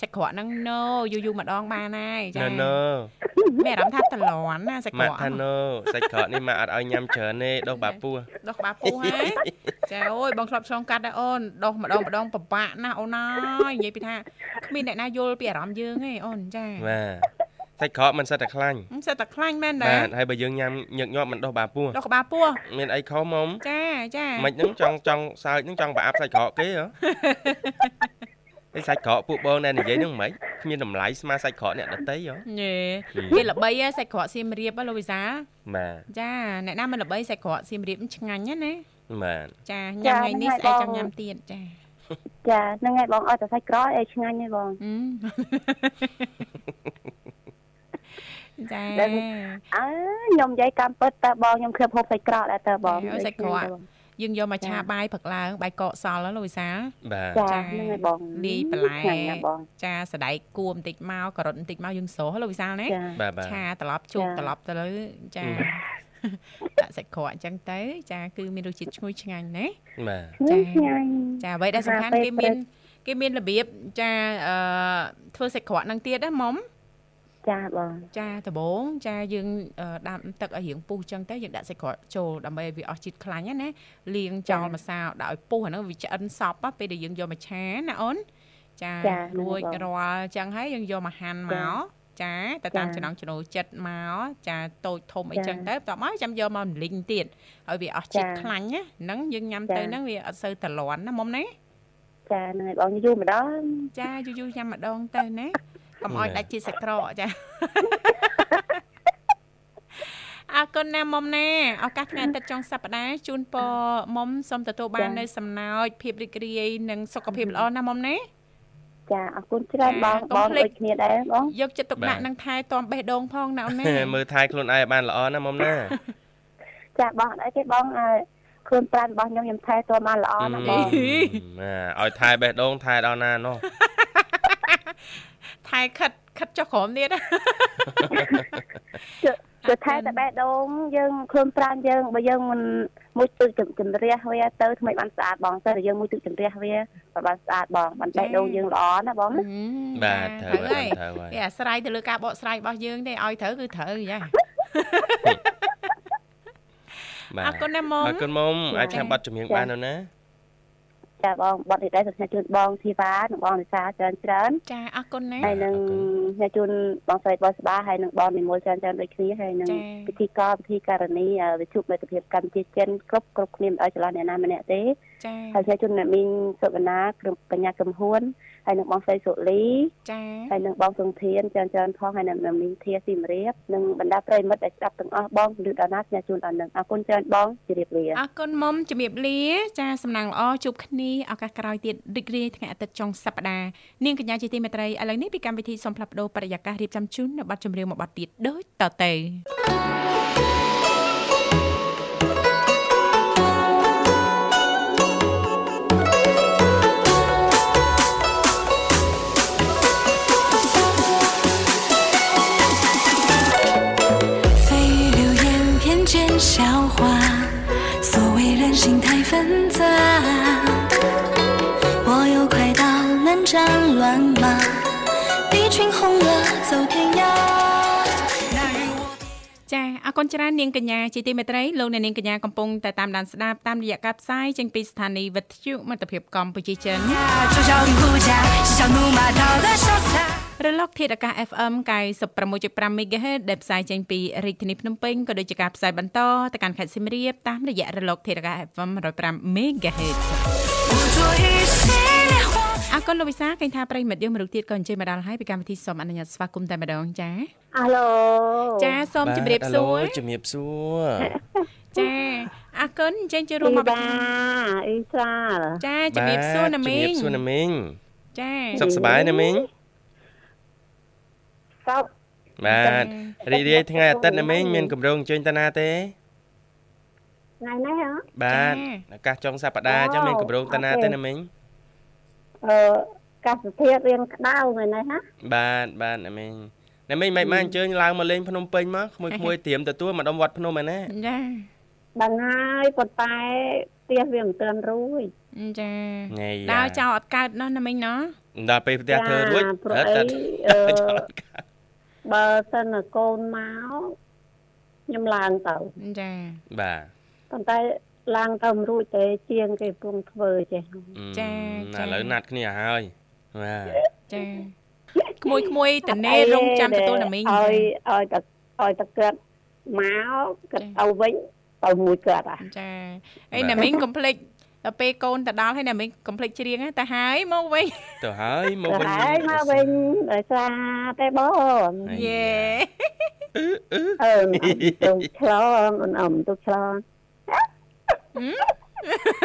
Speaker 1: សាច់ក្រកហ្នឹង no យូរយូរម្ដងបានហើយចា
Speaker 5: ណឺណឺ
Speaker 1: មានអារម្មណ៍ថាតលន់ណាសាច់ក្រ
Speaker 5: ម៉ាក់
Speaker 1: ក
Speaker 5: ថាណូសាច់ក្រកនេះម៉ាក់អត់ឲ្យញ៉ាំច្រើនទេដុសបាពោះ
Speaker 1: ដោះក្បាលពោះហើយចាអូយបងធ្លាប់ឆ្លងកាត់ដែរអូនដោះម្ដងម្ដងពិបាកណាស់អូនអើយនិយាយពីថាគ្មានអ្នកណាយល់ពីអារម្មណ៍យើងទេអូនចា
Speaker 5: បាទសាច់ក្រកមិនសិតតែខ្លាញ់
Speaker 1: សិតតែខ្លាញ់មែនតា
Speaker 5: បាទហើយបើយើងញ៉ាំញឹកញាប់មិនដុសបាពោះ
Speaker 1: ដោះក្បាលពោះ
Speaker 5: មានអីខុសមុំ
Speaker 1: ចាចា
Speaker 5: មិនហ្នឹងចង់ចង់សើចហ្នឹងចង់ប្រអាប់សាច់ក្រកគេហ៎ ឯសាច់ក្រកពួកបងដែលនិយាយហ្នឹងមិនខ្មានតម្លៃស្មើសាច់ក្រកអ្នកដតីហ៎
Speaker 1: ញេវាល្បីហ៎សាច់ក្រកសៀមរាបហ៎លោកវិសា
Speaker 5: បាទ
Speaker 1: ចាអ្នកណាមិនល្បីសាច់ក្រកសៀមរាបឆ្ងាញ់ណាណា
Speaker 5: បាទ
Speaker 1: ចាញ៉ាំថ្ងៃនេះស្អែកចង់ញ៉ាំទៀតចា
Speaker 7: ចាហ្នឹងហើយបងអត់តែសាច់ក្រកឲ្យឆ្ងាញ់ទេបង
Speaker 1: ហឹមចា
Speaker 7: អើខ្ញុំនិយាយកម្មពិតតើបងខ្ញុំឃើញហូបសាច់ក្រកដែរតើបង
Speaker 1: យើងយកមកឆាបាយផឹកឡើងបាយកកសល់ហ៎លោកវិសា
Speaker 5: បាទ
Speaker 7: ចាហ្នឹងហើយបង
Speaker 1: លាយបន្លែ
Speaker 7: ឆ្ងាញ់ណាស់បង
Speaker 1: ចាសដែកគួរបន្តិចមកការ៉ុតបន្តិចមកយើងស្រស់ហ៎លោកវិសាលណា
Speaker 7: ចា
Speaker 5: បាទបាទ
Speaker 1: ឆាត្រឡប់ជោគ
Speaker 7: ចា
Speaker 1: ត្រឡប់ទៅលើចា
Speaker 5: អឺ
Speaker 1: ដាក់សាច់ក្រកអញ្ចឹងទៅ ចាគឺមានរសជាតិឈ្ងុយឆ្ងាញ់ណា
Speaker 5: បាទ
Speaker 7: ឆ្ងាញ់ឆ្ងាញ់
Speaker 1: ចាអ្វីដែលសំខាន់
Speaker 7: អាហារ
Speaker 1: គេ
Speaker 7: ពេល
Speaker 1: មាន
Speaker 7: ព្រឹក
Speaker 1: គេមានរបៀបចាអឺធ្វើសាច់ក្រកហ្នឹងទៀតណាមុំ
Speaker 7: ចាបង
Speaker 1: ចាដំបងចាយើងអឺដាំទឹកឲ្យរៀងពុះអញ្ចឹងទៅយើងដាក់សាច់ក្រកចូលដើម្បីឲ្យវាអស់ជាតិខ្លាញ់ណាណាលាងចោលម្សៅដាក់ឲ្យពុះអាហ្នឹងវាឆ្អិនសប់ពេលដែលយើងយកមកឆាណាអូនចារួចរាល់អញ្ចឹងហើយយើងយកមកហាន់មកចាទៅតាមចំណង់ចំណូលចិត្តមកចាតូចធំអីចឹងទៅបន្ទាប់មកចាំយកមកម្លិញទៀតឲ្យវាអស់ជាតិខ្លាញ់ណាហ្នឹងយើងញ៉ាំទៅហ្នឹងវាអត់សូវតលន់ណាមុំណា
Speaker 7: ចាហ្នឹងហើយបងយូរម្ដង
Speaker 1: ចាយូរយូរញ៉ាំម្ដងទៅណា កុំឲ្យដាច់ជាតិសាច់ក្រកចាអរគុណណាស់មុំណាឱកាសថ្ងៃអាទិត្យចុងសប្តាហ៍ជូនពរមុំសូមទទួលបាននៅសំណោចភាពរីករាយនិងសុខភាពល្អណាស់មុំណា
Speaker 7: ចាអរគុណច្រើនបង
Speaker 1: កុំ
Speaker 7: បង
Speaker 1: ភ្លេច
Speaker 7: ដូចគ្នាដែរបង
Speaker 1: យកចិត្តទុកដាក់នឹងថែទាំបេះដូងផងណាអូនណា
Speaker 5: មើលថែខ្លួនឯងឲ្យបានល្អណាមុំណា
Speaker 7: ចាបងអត់អីទេបងអើខ្លួនប្រាណរបស់ខ្ញុំខ្ញុំថែទាំបានល្អណាស់បង
Speaker 5: ណាឲ្យថែបេះដូងថែដល់ណានោះ
Speaker 1: ថែខិតខិតចុះក្រោមទៀតណា
Speaker 7: គឺថែតែបេះដូងយើងខ្លួនប្រាណយើងបើយើងមិនមួយទឹកជំរះវាទៅថ្មីបានស្អាតបងទៅយើងមួយទឹកជំរះវាបានស្អាតបងបានបេះដូងយើងល្អណាបងណា
Speaker 5: បាទ
Speaker 1: ចា
Speaker 5: ត្រូវ
Speaker 1: ត្រូវ
Speaker 5: ហើយ
Speaker 1: ហើយ
Speaker 5: ត្រូវហើយ
Speaker 1: វាអាស្រ័យទៅលើការបកស្រាយរបស់យើងទេឲ្យត្រូវគឺត្រូវចា
Speaker 5: បាទ
Speaker 1: អរគុណណាស់មុំ
Speaker 5: អរគុណមុំអាចចាំប័ណ្ណចម្រៀងបាននោះណា
Speaker 7: ចាបងបត់នេះដែរសូមជូនបងធីវ៉ានិងបងនិសាច្រើនច្រើន
Speaker 1: ចាអរគុណណា
Speaker 7: ហើយនឹងខ្ញុំជូនបងស្រីបងស្បាហើយនឹងបងនិមលច្រើនច្រើនដូចគ្នាហើយនឹង
Speaker 1: ចា៎
Speaker 7: ពិធីករពិធីការនីអឺវិទ្យុមិត្តភាពកម្ពុជាចិនគ្រប់គ្រប់គ្នាមិនឲ្យច្រឡំអ្នកណាម្នាក់ទេ
Speaker 1: ចា
Speaker 7: ហើយខ្ញុំជូនអ្នកមីងសុវណ្ណាក្រុមកញ្ញាកំហួន ហើយនឹងបងស្រីសុលី
Speaker 1: ចា
Speaker 7: ហើយនឹងបងសុងធានច្រើនច្រើនផងហើយនឹងអ្នកមីងធាស៊ីមរៀបនិងបណ្ដាប្រិយមិត្តដែលស្ដាប់ទាំងអស់បងពលឺដល់ណាខ្ញុំជូនដល់នឹងអរគុណច្រើនបងជម្រាបលា
Speaker 1: អរគុណមុំជំរាបលាចាសំណាងល្អជួបគ្នាឱកាសក្រោយទៀតរីករាយថ្ងៃអាទិត្យចុងសប្តាហ៍នាងកញ្ញាជាទីមេត្រីឥឡូវនេះពីកម្មវិធីសូមផ្លាប់បដោបរិយាកាសរៀបចំជូននៅប័ណ្ណចម្រៀងមួយប័ណ្ណទៀតដូចតទៅ
Speaker 4: 笑心太纷杂，我又快到南站乱马，一群红鹅走天涯。那日我。
Speaker 1: ចាអរគុណច្រើននាងកញ្ញាជាទីមេត្រីលោកអ្នកនាងកញ្ញាកំពុងតែតាមដានស្ដាប់តាមរយៈការផ្សាយចេញពីស្ថានីយ៍វិទ្យុមិត្តភាពកម្ពុជាចិន រលកធាតុអាកាស FM 96.5 MHz ដែលផ្សាយចេញពីរាជធានីភ្នំពេញក៏ដូចជាការផ្សាយបន្តទៅកាន់ខេត្តសៀមរាបតាមរយៈរលកធាតុអាកាស FM 105 MHz អកូនលោកវិសាឃើញថាប្រិមិត្តយើងមរុខទៀតក៏អញ្ជើញមកដល់ហើយពីកម្មវិធីសូមអនុញ្ញាតស្វាគមន៍តែម្ដងចា៎
Speaker 6: អាឡូ
Speaker 1: ចា៎សូមជម្រាបសួរ
Speaker 5: ជម្រាបសួរ
Speaker 1: ចាអរគុណអញ្ចឹងជួយរួមមក
Speaker 6: បាទអ៊ីសា
Speaker 1: ចាជំរាបសួរណាមីង
Speaker 5: ជំរាបសួរណាមីង
Speaker 1: ចា
Speaker 5: សុខសប្បាយណាមីង
Speaker 6: សោក
Speaker 5: បាទរីករាយថ្ងៃអាទិត្យណាមីងមានកម្រងអញ្ជើញតាណាទេ
Speaker 6: ថ្ងៃនេះហ៎
Speaker 5: បាទឱកាសចុងសប្តាហ៍អញ្ចឹងមានកម្រងតាណាទេណាមីង
Speaker 6: អឺកាសធាតុរៀងក្តៅថ្ងៃនេះណា
Speaker 5: បាទបាទណាមីងណាមីងមិនបានអញ្ជើញឡើងមកលេងភ្នំពេញមកក្មួយក្មួយត្រៀមទទួលមកដុំវត្តភ្នំឯណា
Speaker 1: ចា
Speaker 6: ដឹងហើយប៉ុន្តែផ្ទះវាមិនទាន់រួច
Speaker 1: ចា
Speaker 5: ញ៉ៃ
Speaker 1: ដើរចោលអត់កើតណោះណាមីងណោះ
Speaker 5: ដល់ពេលផ្ទះធ្វើរួច
Speaker 6: ព្រោះ
Speaker 5: អត់
Speaker 6: អី
Speaker 5: អត់
Speaker 6: អឺ
Speaker 5: ចោលកាត់
Speaker 6: បើសិនតែកូនមកខ្ញុំឡើងទៅ
Speaker 1: ចា
Speaker 5: បាទ
Speaker 6: ប៉ុន្តែឡើងទៅមិនរួចទេជាងគេពងធ្វើចេះ
Speaker 1: ចាចា
Speaker 5: ឥឡូវណាត់គ្នាហើយបាទ
Speaker 1: ចាក្មួយក្មួយតនេរងចាំទទួលណាមីង
Speaker 6: ឲ្យឲ្យតែឲ្យតែគាត់មកគាត់ទៅវិញទៅមួយគាត់អា
Speaker 1: ចាអីណាមីងកុំភ្លេច ដល់ពេលកូនទៅដល់ហើយណាមីងកុំភ្លេចច្រៀងណាតែហើយមកវិញ
Speaker 5: ទៅហើយមកវិញ
Speaker 6: ហើយមកវិញដោយសារតែបង
Speaker 1: យេ
Speaker 6: អឺទៅឆ្លងអូនអ៊ំទៅឆ្លង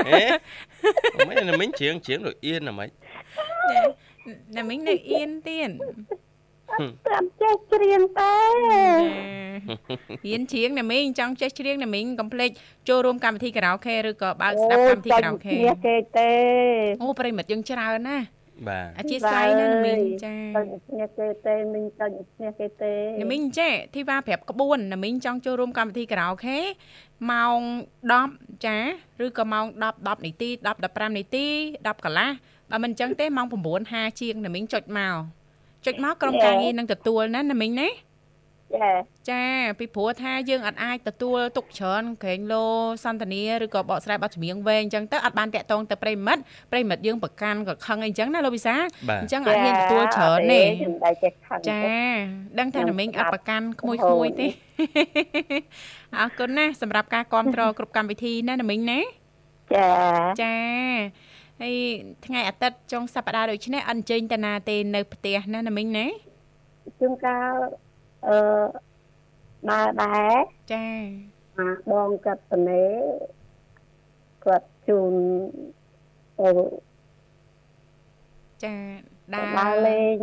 Speaker 5: ហេមិនណាមិញជ្រៀងជ្រៀងដូចអៀនណាមិញ
Speaker 1: ណាមីងនៅអៀនទៀត
Speaker 6: តែអត់ចេះច្រៀងទេ
Speaker 1: ហ៊ានច្រៀងណាមីងចង់ចេះច្រៀងណាមីងកុំភ្លេចចូលរួមកម្មវិធីខារ៉ាអូខេឬក៏បើកស្ដាប់កម្មវិធីខារ៉ាអូខេ
Speaker 6: នេះគេទេ
Speaker 1: អូប្រិមិត្តយើងច្រើនណាស់
Speaker 5: បាទ
Speaker 1: អធិស្ឋានណាណាមីងចា
Speaker 6: ទៅនេះគេទេមិញទៅនេះគេទេ
Speaker 1: ណាមីងចេះធីវ៉ាប្រាប់ក្បួនណាមីងចង់ចូលរួមកម្មវិធីខារ៉ាអូខេម៉ោង10ចាឬក៏ម៉ោង10 10នាទី10 15នាទី10កន្លះបើមិនអញ្ចឹងទេម៉ោង9:50ជាងណាមីងចុចមក ចុចមកក្រុមការងារនឹងទទួលណាណាមីងណា
Speaker 6: ចា
Speaker 1: ចាពីព្រោះថាយើងអត់អាចទទួលទុកច្រើនក្រែងលោសន្តានាឬក៏បកស្រាយបទចម្រៀងវែងអញ្ចឹងទៅអត់បានតាក់ទងទៅប្រិមិត្តប្រិមិត្តយើងប្រកាន់ក៏ខឹងអីអញ្ចឹងណាលោកវិសា
Speaker 5: បាទ
Speaker 1: អញ្ចឹងអត់ហ៊ានទទួលច្រើនទេ
Speaker 6: ខ្ញុំតែចេះខឹង
Speaker 1: ចាដឹងថាណាមីងអត់ប្រកាន់ក្មួយក្មួយទេអរគុណណាស់សម្រាប់ការគ្រប់គ្រងគ្រប់កម្មវិធីណាណាមីងណា
Speaker 6: ចា
Speaker 1: ចា ហើយថ្ងៃអាទិត្យចុងសប្តាហ៍ដូចនេះអត់អញ្ជើញតាណាទេនៅផ្ទះណាណាមីងណា
Speaker 6: ជួនកាលអឺដើរដែរ
Speaker 1: ចា
Speaker 6: អាបងកាត់តនេគាត់ជូនទៅ
Speaker 1: ចាដើ
Speaker 6: ដើរ
Speaker 1: រ
Speaker 6: លេង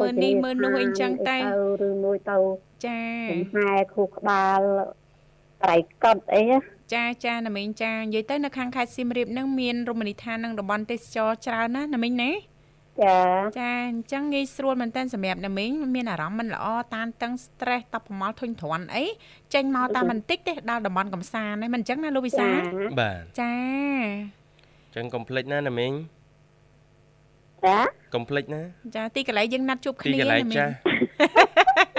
Speaker 1: មើលនេះមើលនោះអីចឹងទៅ
Speaker 6: ឬមួយទៅ
Speaker 1: ចា
Speaker 6: ចំហែខួរក្បាលត្រៃកត់អីណា
Speaker 1: ចាចាណាមីងចានិយាយទៅនៅខាងខេត្តសៀមរាបហ្នឹងមានរមណីយដ្ឋាននិងតំបន់ទេសចរច្រើនណាស់ណាមីងណា
Speaker 6: ចា
Speaker 1: ចាអញ្ចឹងងាយស្រួលមែនតើសម្រាប់ណាមីងមានអារម្មណ៍មិនល្អតានតឹង stress តបប្រមល់ធុញទ្រាន់អីចេញមកតាមបន្តិចទេដល់តំបន់កំសាន្តហ្នឹងមិនអញ្ចឹងណាលោកវិសា
Speaker 6: ចា
Speaker 5: បាទ
Speaker 1: ចា
Speaker 5: អញ្ចឹងកុំភ្លេចណាណាមីង
Speaker 6: ចា
Speaker 5: កុំភ្លេចណា
Speaker 1: ចាទីកន្លែងយើងណាត់ជួប
Speaker 5: ទី
Speaker 1: គ្នា
Speaker 5: កន្លែង
Speaker 1: ណាមីង
Speaker 5: ចាស់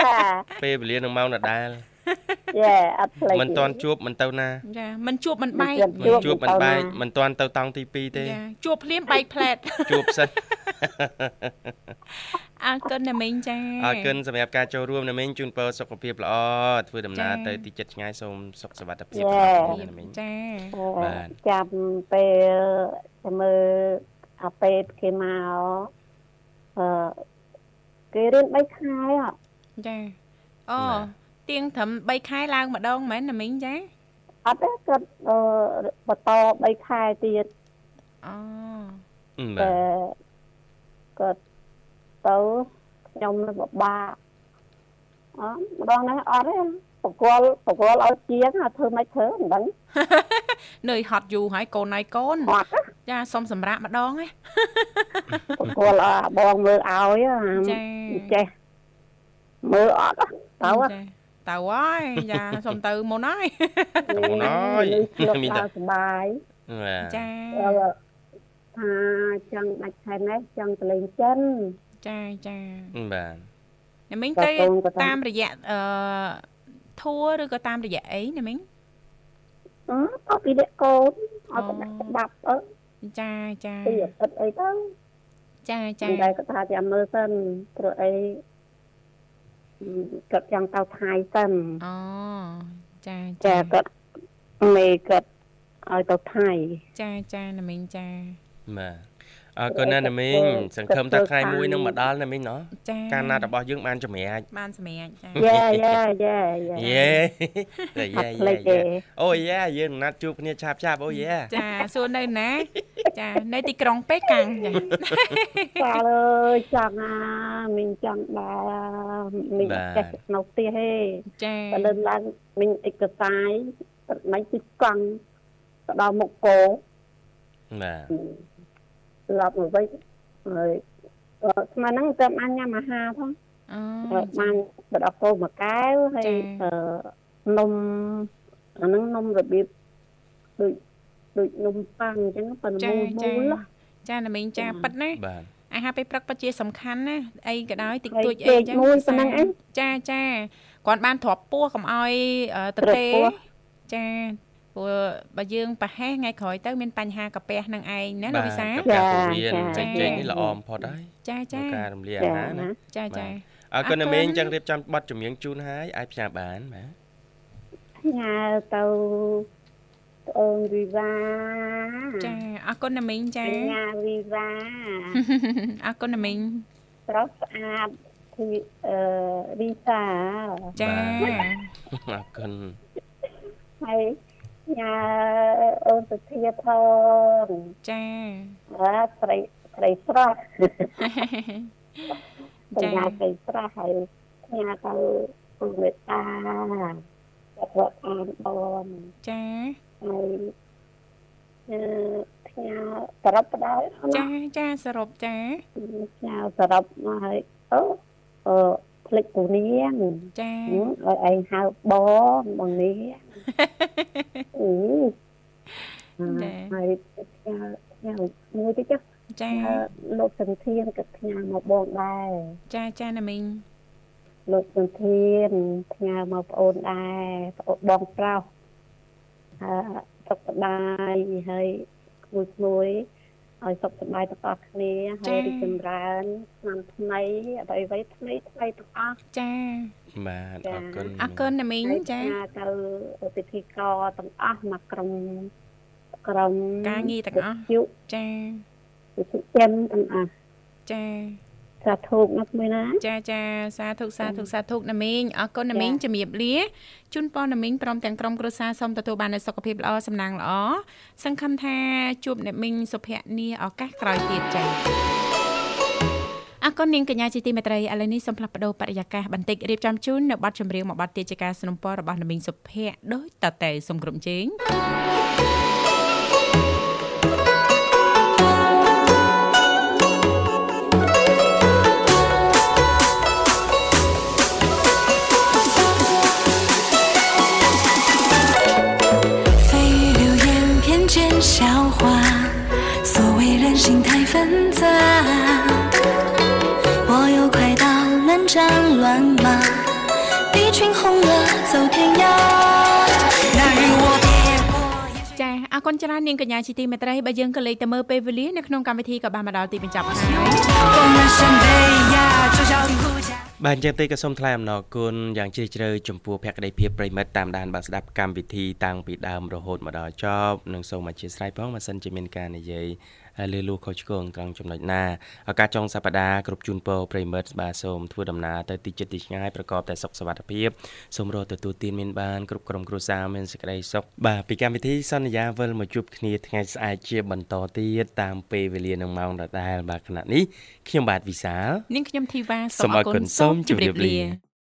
Speaker 6: ចា
Speaker 5: ពេលវេលានឹងម៉ោងដដែល
Speaker 6: យ៉ាអត់ផ្លេច
Speaker 5: មិនតាន់ជួបមិនទៅណា
Speaker 1: ចាមិនជួបមិនបែក
Speaker 6: មិន
Speaker 5: មិនជួបមិនបែកមិនតាន់ទៅតង់ទី2ទេ
Speaker 1: ចាជួបភ្លាមបែកផ្លែត
Speaker 5: ជួបសិន
Speaker 1: អរគុណណាមីងចា
Speaker 5: អរគុណសម្រាប់ការចូលរួមណាមីងជូនពរសុខភាពល្អធ្វើដំណើរ
Speaker 1: ចា៎
Speaker 5: ទៅទីចិត្តឆ្ងាយសូមសុខសុវត្ថិភាព
Speaker 6: ចា៎
Speaker 5: សម្រាប់ណាមីង
Speaker 1: ចា
Speaker 5: បាទ
Speaker 6: ចាំពេលទៅមើលអាពេទ្យគេមកអឺគេរៀន3ខែអត់
Speaker 1: ចាអូ ទៀងត្រឹម3ខែឡើងម្ដងមែនណាមីងចា
Speaker 6: អត់ទេគាត់អឺបន្ត3ខែទៀត
Speaker 1: អូ
Speaker 5: អឺ
Speaker 6: តែ
Speaker 5: បាទ
Speaker 6: គាត់ទៅខ្ញុំនឹងពិបាកអត់ម្ដងនេះអត់ទេបកលបកលឲ្យជាងអាធ្វើមិនធ្វើមិនដឹង
Speaker 1: នឿយហត់យូរហើយកូនហើយកូន
Speaker 6: អត់ទេ
Speaker 1: ចាសុំសម្រាប់ម្ដងណា
Speaker 6: បកលអាបងមើលឲ្យអា
Speaker 1: ចា
Speaker 6: ចេះមើលអត់ទៅ
Speaker 1: ចា
Speaker 6: ហ៎
Speaker 1: ច ទៅហើយចាសុំទៅមុនហើយ
Speaker 5: ទៅមុនហើយ
Speaker 6: មាន
Speaker 5: មាន
Speaker 6: តែ
Speaker 5: តែ
Speaker 6: សុបាយ
Speaker 5: បាទ
Speaker 1: ចា
Speaker 6: ថាចង់ដាច់ខែនេះចង់ទៅលេងចិន
Speaker 1: ចាចា
Speaker 5: បាទ
Speaker 1: ណាមីង
Speaker 6: តើ
Speaker 1: ទៅ
Speaker 6: កូនក៏តាម
Speaker 1: តាមរយៈអឺធួរឬក៏តាមរយៈអីណាមីង
Speaker 6: អឺអត់ពីអ្នកកូនអត់ទៅដាក់ក្បាប់អឺ
Speaker 1: ចាចា
Speaker 6: ពីអាទិត្យអីទៅ
Speaker 1: ចាចា
Speaker 6: តែគាត់ថាចាំមើលសិនព្រោះអីអឺ គាត់ចង់ទៅថៃសិន
Speaker 1: អូចា
Speaker 6: ចាគាត់មេគាត់ឲ្យទៅថៃ
Speaker 1: ចាចាណាមីងចា
Speaker 5: បាទ អរគុណណាស់ណាមីងសង្ឃឹមថាថ្ងៃមួយនឹងមកដល់ណាមីងណោះ
Speaker 1: ចា
Speaker 5: ការណាត់របស់យើងបានចម្រាច
Speaker 1: បានសម្រាប់ចា
Speaker 6: យេយេយេយេ
Speaker 5: យេតែ
Speaker 6: អ
Speaker 5: យេ
Speaker 6: ត់ភ្លេ
Speaker 5: យេ
Speaker 6: ចទេ
Speaker 5: អូយេយើងណាត់ជួបគ្នាឆាប់ឆាប់អូយេ
Speaker 1: ចាសួរនៅណាចានៅទីក្រុងប៉េកាំងចា
Speaker 6: ចាអើយចង់ណាមីងចង់ដែរមីងអត់ចេះនៅផ្ទះទេ
Speaker 1: ចា
Speaker 6: បើលើកឡើងមីងអិចកសាយទឹកមិនទីកង់ទៅដល់មុខគោ
Speaker 5: បាទ
Speaker 6: ស្លាប់មកវិញហើយអឺស្មានហ្នឹងទៅបានញ៉ាំអាហារផង
Speaker 1: អូ
Speaker 6: ហើយបានបដកគោមួយកែវហើយអឺនំអាហ្នឹងនំរបៀបដូចដូចនំប៉័ងអញ្ចឹងប៉ុន្តែ
Speaker 1: ចា
Speaker 6: មូលមូ
Speaker 1: ចា
Speaker 6: ល
Speaker 1: ចាណាមីងចាប៉ិតណា
Speaker 5: បាទ
Speaker 1: អាហារពេលព្រឹកពិតជាសំខាន់ណាអីក៏ដោយតិច
Speaker 6: ហើយ
Speaker 1: តួចអី
Speaker 6: ចេក
Speaker 1: ចឹង
Speaker 6: មួយប៉ុណ្ណឹងឯង
Speaker 1: ចាចាគាត់បានទ្របពោះកុំឲ្យអឺទ
Speaker 6: ទ្រាប់
Speaker 1: ទេ
Speaker 6: ពោះ
Speaker 1: ចា ព្រោះបើយើងប្រហែសថ្ងៃក្រោយទៅមានបញ្ហាកាពះនឹងឯងណាលោកវិសា
Speaker 5: បាទការពរៀន
Speaker 1: ចា
Speaker 5: ចេញនេះល្អបំផុតហើយ
Speaker 1: ចាចា
Speaker 5: ក្នុងការរំលាយអា
Speaker 6: ចា
Speaker 5: ហារណា
Speaker 6: ណា
Speaker 1: ចាចា
Speaker 5: អរគុណ
Speaker 1: អរគុណ
Speaker 5: ណាមីងចឹងរៀបចំប័ណ្ណចម្រៀងជូនហើយអាចផ្សាយបានបាទ
Speaker 6: ញ៉ាទៅអូនវិវា
Speaker 1: ចាអរគុណណាមីងចា
Speaker 6: ញ៉ាវិវា
Speaker 1: អរគុណណាមីង
Speaker 6: ស្រស់ស្អាតគឺអឺរីសា
Speaker 1: ចា
Speaker 5: អរគុណ
Speaker 6: ហើយ ញ៉ាអូនសុធាផង
Speaker 1: ចា
Speaker 6: អើស្រីស្រីស្រស់
Speaker 1: ចា
Speaker 6: បញ្ញាស្រីស្រស់ហើយញ៉ាទៅពុមេតាចាត់វត្តអានបន
Speaker 1: ចា
Speaker 6: ហើយអឺផ្ញើសរុបបដោយ
Speaker 1: ចាចាសរុបចា
Speaker 6: ផ្ញើសរុបមកហើយអូអឺ ផ្លេចពូនាង
Speaker 1: ចា
Speaker 6: ហឹមឲ្យឯងហៅបងបងនេះអឺហើយផ្ញើផ្ញើមួយទៅចុះ
Speaker 1: ចា
Speaker 6: អឺលោកសន្ធានក៏ផ្ញើមកបងដែរ
Speaker 1: ចាចាណាមីង
Speaker 6: លោកសន្ធានផ្ញើមកប្អូនដែរប្អូនបងប្រុសអឺសុខសប្បាយហើយគួយគួយ ឲ្យសុខសប្បាយទាំងអស់គ្នាហើយរីកចម្រើនឆ្នាំថ្មីអ្វីអ្វីថ្មីថ្មីទាំងអស់
Speaker 1: ចា
Speaker 5: បាទអរគុណ
Speaker 1: អរគុណណាមីង
Speaker 6: ហើយ
Speaker 1: ចា
Speaker 6: ផ្ញើទៅពិធីករទាំងអស់មកក្រុមក្រុម
Speaker 1: ការងារទាំងអស់
Speaker 6: យុ
Speaker 1: ចា
Speaker 6: វិទ្យុចិនទាំងអស់
Speaker 1: ចា
Speaker 6: សាធុណាមួយណា
Speaker 1: ចាចាសាធុសាធុសាធុណាមីងអរគុណណាមីងជំរាបលាជូនពរណាមីងព្រមទាំងក្រុមគ្រួសារសូមទទួលបាននូវសុខភាពល្អសំណាងល្អសង្ឃឹមថាជួបអ្នកមីងសុភ័ក្រនាឱកាសក្រោយទៀតចាអរគុណនាងកញ្ញាជាទីមេត្រីឥឡូវនេះសូមផ្លាស់ប្ដូរបរិយាកាសបន្តិចរៀបចំជូននៅប័ណ្ណចម្រៀងមួយប័ណ្ណទៀតជាការสนับสนุนរបស់ណាមីងសុភ័ក្រដូចតទៅសូមក្រុមជេង
Speaker 4: 心太纷杂。我有快刀，能战乱麻，一群红鹅走天涯。那日我别过。
Speaker 1: ចាអរគុណច្រើននាងកញ្ញាជាទីមេត្រីបើយើងក៏លេខទៅមើលពេលវេលានៅក្នុងកម្មវិធីក៏បានមកដល់ទីបញ្ចប់ហើយ
Speaker 4: 我们身背呀，就叫听呼家。
Speaker 5: បាទអញ្ចឹងទេក៏សូមថ្លែងអំណរគុណយ៉ាងជ្រាលជ្រៅចំពោះភក្ដីភាពប្រិមិត្តតាមដានបានស្ដាប់កម្មវិធីតាំងពីដើមរហូតមកដល់ចប់និងសូមអធិស្ឋានផងបើសិនជាមានការនិយាយ លឺលួខុសឆ្គងត្រង់ចំណុចណាឱកាសចុងសប្ដាហ៍គ្រប់ជូនពរប្រិមិត្តបាទសូមធ្វើដំណើរទៅទីចិត្តទីឆ្ងាយប្រកបតែសុខសុវត្ថិភាពសូមរកទទួលទានមានបានគ្រប់ក្រុមគ្រួសារមានសេចក្តីសុខបាទពីកម្មវិធីសន្យាវិលមកជួបគ្នាថ្ងៃស្អែកជាបន្តទៀតតាមពេលវេលានិងម៉ោងដដែលបាទគណៈនេះខ្ញុំបាទវិសាល
Speaker 1: នាងខ្ញុំធីវ៉ា
Speaker 5: សូមអរគុណសូមជម្រាបលា